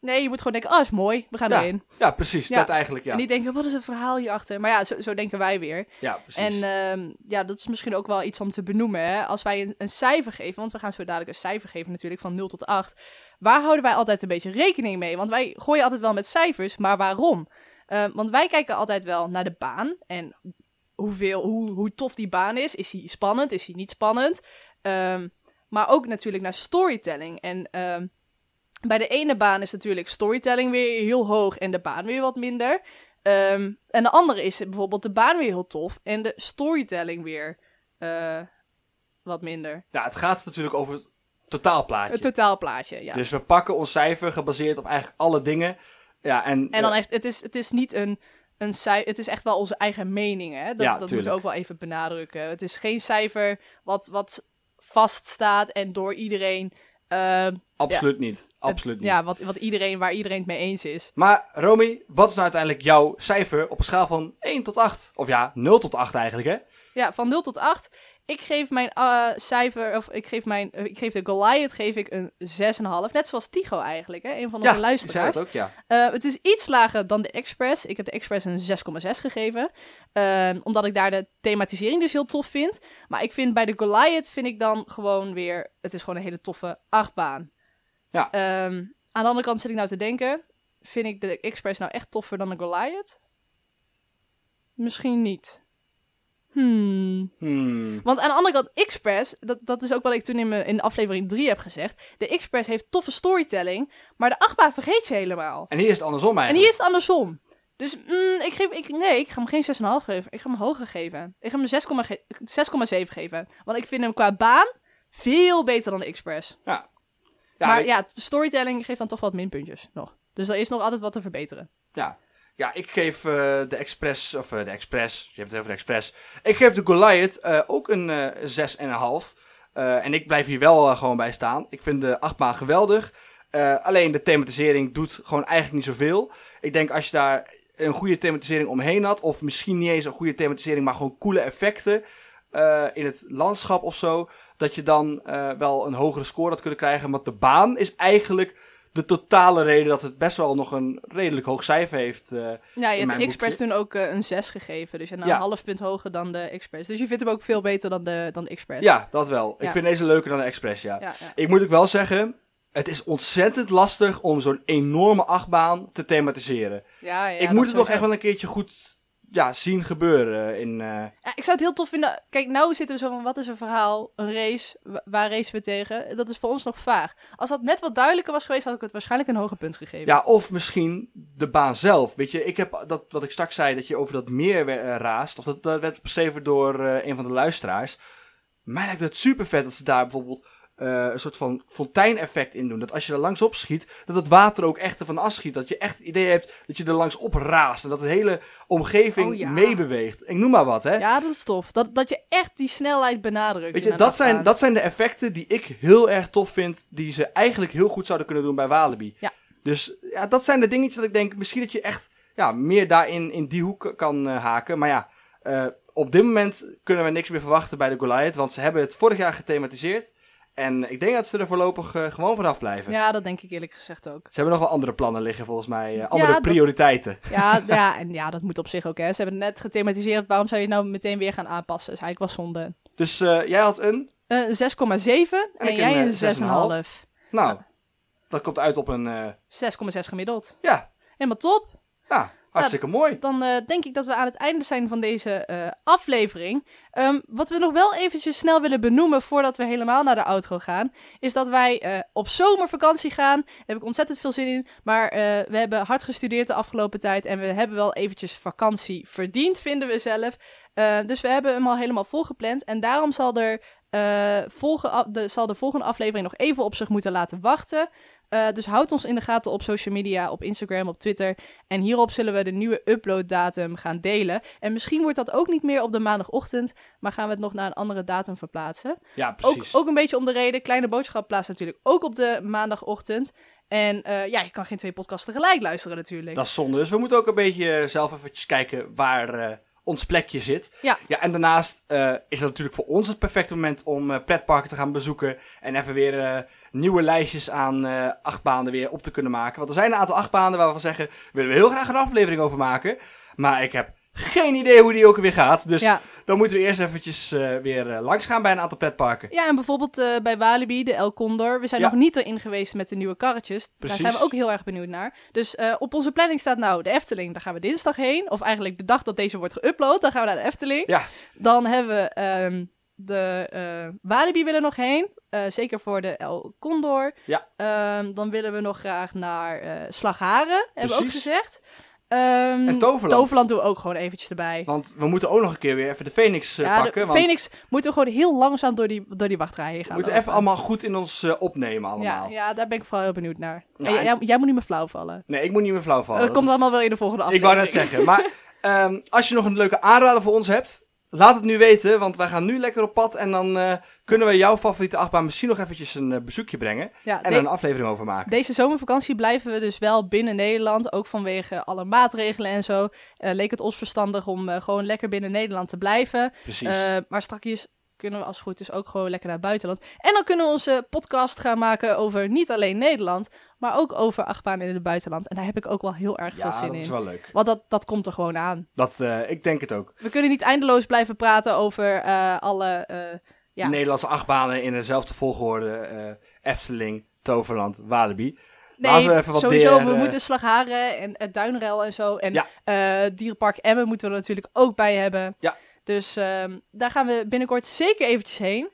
Nee, je moet gewoon denken, oh, is mooi, we gaan Ja. erin. Ja, precies. Ja. Dat eigenlijk, ja. En niet denken, wat is het verhaal hierachter? Maar ja, zo, zo denken wij weer. Ja, precies. En ehm, ja, dat is misschien ook wel iets om te benoemen. Hè? Als wij een, een cijfer geven, want we gaan zo dadelijk een cijfer geven natuurlijk van 0 tot 8. Waar houden wij altijd een beetje rekening mee? Want wij gooien altijd wel met cijfers, maar waarom? Ehm, want wij kijken altijd wel naar de baan en hoeveel, hoe, hoe tof die baan is. Is die spannend? Is die niet spannend? Ehm, maar ook natuurlijk naar storytelling. En bij de ene baan is natuurlijk storytelling weer heel hoog en de baan weer wat minder. Ehm, en de andere is bijvoorbeeld de baan weer heel tof en de storytelling weer eh, wat minder. Ja, het gaat natuurlijk over het totaalplaatje. Het totaalplaatje, ja. Dus we pakken ons cijfer gebaseerd op eigenlijk alle dingen. Ja, en, en dan eh, echt, het is, het is niet een, een cijfer, het is echt wel onze eigen mening, hè. Dat, Ja, dat moeten we ook wel even benadrukken. Het is geen cijfer wat, wat vaststaat en door iedereen... ehm, absoluut niet. Absoluut het- niet. Ja, wat, wat iedereen, waar iedereen het mee eens is. Maar Romy, wat is nou uiteindelijk jouw cijfer op een schaal van 1 tot 8? Of ja, 0 tot 8 eigenlijk, hè? Ja, van 0 tot 8. Ik geef mijn eh, cijfer, of ik geef, mijn, eh, ik geef de Goliath geef ik een 6,5. Net zoals Tigo eigenlijk, hè? een van onze ja, luisteraars. het ook, ja. Eh, het is iets lager dan de Express. Ik heb de Express een 6,6 gegeven. Ehm, omdat ik daar de thematisering dus heel tof vind. Maar ik vind bij de Goliath vind ik dan gewoon weer... Het is gewoon een hele toffe achtbaan. Ja. Ehm, aan de andere kant zit ik nou te denken... Vind ik de Express nou echt toffer dan de Goliath? Misschien niet. Hmm... Hmm. Want aan de andere kant, Express, dat, dat is ook wat ik toen in, mijn, in aflevering 3 heb gezegd. De Express heeft toffe storytelling, maar de achtbaan vergeet je helemaal. En hier is het andersom En eigenlijk. hier is het andersom. Dus mm, ik geef, ik, nee, ik ga hem geen 6,5 geven. Ik ga hem hoger geven. Ik ga hem een 6,7 ge- 6,7 geven. Want ik vind hem qua baan veel beter dan de Express. Ja, maar ik- ja, de storytelling geeft dan toch wat minpuntjes nog. Dus er is nog altijd wat te verbeteren. ja. Ja, ik geef eh, de Express, of eh, de Express, je hebt het over de Express. Ik geef de Goliath eh, ook een eh 6,5. Eh, en ik blijf hier wel gewoon bij staan. Ik vind de achtbaan geweldig. Alleen de thematisering doet gewoon eigenlijk niet zoveel. Ik denk als je daar een goede thematisering omheen had, of misschien niet eens een goede thematisering, maar gewoon coole effecten in het landschap of zo, dat je dan wel een hogere score had kunnen krijgen. Want de baan is eigenlijk de totale reden dat het best wel nog een redelijk hoog cijfer heeft. eh. Ja, je hebt de Express toen ook eh, een 6 gegeven. Dus je hebt nou Ja. een half punt hoger dan de Express. Dus je vindt hem ook veel beter dan de, dan de Express. ja, dat wel. Ik vind deze leuker dan de Express, ja. Ik moet ook wel zeggen, het is ontzettend lastig om zo'n enorme achtbaan te thematiseren. Ja, ja, ik moet het nog echt wel een keertje goed ja, zien gebeuren. In, eh, Ja, ik zou het heel tof vinden. Kijk, nou zitten we zo van: wat is een verhaal? Een race? Wa- Waar racen we tegen? Dat is voor ons nog vaag. Als dat net wat duidelijker was geweest, had ik het waarschijnlijk een hoger punt gegeven. ja, of misschien de baan zelf. Weet je, ik heb dat wat ik straks zei, dat je over dat meer eh, raast. Of dat, dat werd beschreven door eh, een van de luisteraars. Mij lijkt het super vet dat ze daar bijvoorbeeld eh, een soort van fonteineffect in doen. Dat als je er langs op schiet, dat het water ook echt ervan afschiet. Dat je echt het idee hebt dat je er langs op raast. En dat de hele omgeving Oh, ja. meebeweegt. Ik noem maar wat, hè. Ja, dat is tof. Dat, dat je echt die snelheid benadrukt. Weet je, dat zijn, dat zijn de effecten die ik heel erg tof vind. Die ze eigenlijk heel goed zouden kunnen doen bij Walibi. Ja. Dus ja, dat zijn de dingetjes dat ik denk, misschien dat je echt ja, meer daarin in die hoek kan eh, haken. Maar ja, eh, op dit moment kunnen we niks meer verwachten bij de Goliath. Want ze hebben het vorig jaar gethematiseerd. En ik denk dat ze er voorlopig eh, gewoon vanaf blijven. Ja, dat denk ik eerlijk gezegd ook. Ze hebben nog wel andere plannen liggen volgens mij. eh, andere dat- prioriteiten. Ja, ja, en ja, dat moet op zich ook, hè. Ze hebben het net gethematiseerd. Waarom zou je het nou meteen weer gaan aanpassen? is eigenlijk wel zonde. Dus eh, jij had een... Eh 6,7 en, ik jij een, een eh, 6,5. 6,6 Nou, dat komt uit op een... eh, gemiddeld. ja, Helemaal top. ja, hartstikke mooi. Dan eh, denk ik dat we aan het einde zijn van deze eh, aflevering. Ehm, wat we nog wel eventjes snel willen benoemen voordat we helemaal naar de outro gaan, is dat wij eh, op zomervakantie gaan. Daar heb ik ontzettend veel zin in. Maar we hebben hard gestudeerd de afgelopen tijd en we hebben wel eventjes vakantie verdiend, vinden we zelf. Dus we hebben hem al helemaal volgepland en daarom zal, er, volgen, a- de, zal de volgende aflevering nog even op zich moeten laten wachten. Eh, dus houd ons in de gaten op social media, op Instagram, op Twitter. En hierop zullen we de nieuwe uploaddatum gaan delen. En misschien wordt dat ook niet meer op de maandagochtend, maar gaan we het nog naar een andere datum verplaatsen. Ja, Ook, precies. ook een beetje om de reden, Kleine Boodschap plaatst natuurlijk ook op de maandagochtend. En eh, ja, je kan geen twee podcasts tegelijk luisteren natuurlijk. Dat is zonde. Dus we moeten ook een beetje eh, zelf eventjes kijken waar ons plekje zit. Ja. ja en daarnaast is het natuurlijk voor ons het perfecte moment om eh, pretparken te gaan bezoeken. En even weer nieuwe lijstjes aan eh, achtbanen weer op te kunnen maken. Want er zijn een aantal achtbanen waar we van zeggen, willen we heel graag een aflevering over maken. Maar ik heb geen idee hoe die ook weer gaat. Dus Ja. dan moeten we eerst eventjes eh, weer eh, langs gaan bij een aantal pretparken. Ja, en bijvoorbeeld bij Walibi, de El Condor. We zijn Ja. nog niet erin geweest met de nieuwe karretjes. Precies. Daar zijn we ook heel erg benieuwd naar. Dus op onze planning staat nou de Efteling. Daar gaan we dinsdag heen. Of eigenlijk de dag dat deze wordt geüpload. Dan gaan we naar de Efteling. Ja. Dan hebben we ehm, de eh, Walibi willen nog heen. Eh, zeker voor de El Condor. Ja. Ehm, dan willen we nog graag naar eh Slagharen, hebben we ook gezegd. Ehm, En Toverland. Toverland doen we ook gewoon eventjes erbij. Want we moeten ook nog een keer weer even de Phoenix ja, pakken. de want Phoenix moeten we gewoon heel langzaam door die, door die wachtrij heen we gaan. moeten lopen. even allemaal goed in ons opnemen allemaal. Ja, ja, daar ben ik vooral heel benieuwd naar. Ja, En jij, moet niet meer flauw vallen. Nee, ik moet niet meer flauw vallen. dat komt is- allemaal wel in de volgende Ik aflevering. wou net zeggen. Maar ehm, als je nog een leuke aanrader voor ons hebt, laat het nu weten. Want wij gaan nu lekker op pad. En dan eh, kunnen we jouw favoriete achtbaan misschien nog eventjes een eh, bezoekje brengen. Ja, En er een aflevering over maken. deze zomervakantie blijven we dus wel binnen Nederland. Ook vanwege alle maatregelen en zo. Eh, leek het ons verstandig om gewoon lekker binnen Nederland te blijven. Precies. Maar straks kunnen we als het goed is ook gewoon lekker naar het buitenland. En dan kunnen we onze podcast gaan maken over niet alleen Nederland, maar ook over achtbanen in het buitenland. En daar heb ik ook wel heel erg ja, veel zin dat is in. wel leuk. Want dat, dat komt er gewoon aan. Dat, eh, ik denk het ook. We kunnen niet eindeloos blijven praten over eh, alle... eh, ja. Nederlandse achtbanen in dezelfde volgorde. Efteling, Toverland, Walibi. Nee, Laten we even wat sowieso, we moeten Slagharen en het Duinrel en zo. En Ja. Dierenpark Emmen moeten we er natuurlijk ook bij hebben. Ja. Dus ehm, daar gaan we binnenkort zeker eventjes heen.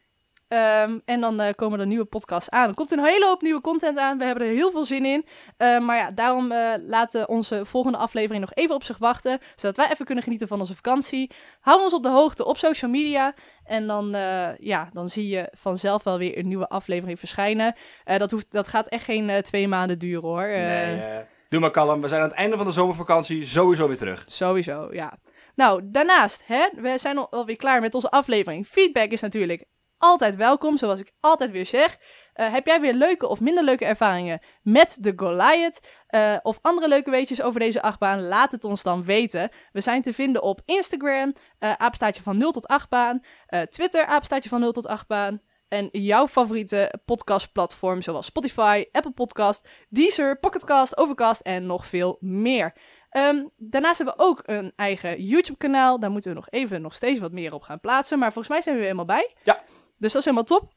Ehm, en dan eh, komen er nieuwe podcasts aan. Er komt een hele hoop nieuwe content aan. We hebben er heel veel zin in. Eh, maar ja, daarom eh, laten onze volgende aflevering nog even op zich wachten. Zodat wij even kunnen genieten van onze vakantie. Hou ons op de hoogte op social media. En dan, eh, ja, dan zie je vanzelf wel weer een nieuwe aflevering verschijnen. Dat, hoeft, dat gaat echt geen twee maanden duren hoor. Nee, doe maar kalm. We zijn aan het einde van de zomervakantie sowieso weer terug. Sowieso, ja. Nou, daarnaast, hè, we zijn al- alweer klaar met onze aflevering. Feedback is natuurlijk altijd welkom, zoals ik altijd weer zeg. Eh, heb jij weer leuke of minder leuke ervaringen met de Goliath? eh, of andere leuke weetjes over deze achtbaan? Laat het ons dan weten. We zijn te vinden op Instagram, eh apenstaartje van 0 tot 8 baan. Twitter, apenstaartje van 0 tot 8 baan. En jouw favoriete podcastplatform, zoals Spotify, Apple Podcast, Deezer, Pocketcast, Overcast en nog veel meer. Ehm, daarnaast hebben we ook een eigen YouTube-kanaal. Daar moeten we nog even nog steeds wat meer op gaan plaatsen. Maar volgens mij zijn we er helemaal bij. Ja. Dus dat is helemaal top.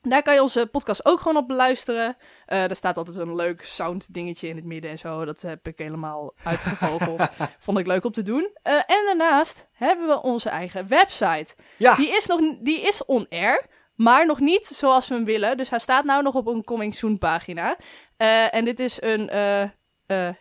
Daar kan je onze podcast ook gewoon op beluisteren. Eh er staat altijd een leuk sound dingetje in het midden en zo. Dat heb ik helemaal uitgevogeld. (laughs) Vond ik leuk om te doen. Eh, en daarnaast hebben we onze eigen website. Ja, Die is, nog, die is on-air, maar nog niet zoals we hem willen. Dus hij staat nou nog op een coming soon pagina. Eh, en dit is een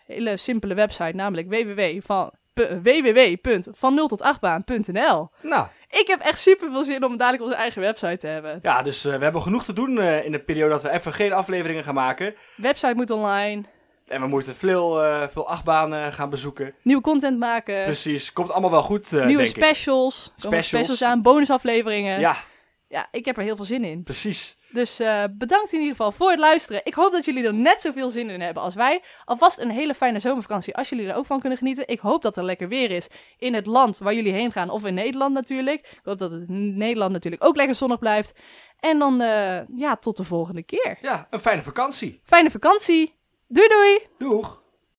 hele simpele website, namelijk www van, p- www.van 0 tot 8baan.nl. nou, Ik heb echt super veel zin om dadelijk onze eigen website te hebben. Ja, dus eh, we hebben genoeg te doen eh, in de periode dat we even geen afleveringen gaan maken. Website moet online. En we moeten veel, eh, veel achtbanen gaan bezoeken. Nieuwe content maken. Precies, komt allemaal wel goed, nieuwe specials. Specials. specials aan. Bonusafleveringen. Ja, ja, ik heb er heel veel zin in. precies. Dus eh, bedankt in ieder geval voor het luisteren. Ik hoop dat jullie er net zoveel zin in hebben als wij. Alvast een hele fijne zomervakantie als jullie er ook van kunnen genieten. Ik hoop dat er lekker weer is in het land waar jullie heen gaan. Of in Nederland natuurlijk. Ik hoop dat het in Nederland natuurlijk ook lekker zonnig blijft. En dan, eh, ja, tot de volgende keer. Ja, een fijne vakantie. Fijne vakantie. Doei doei! Doeg!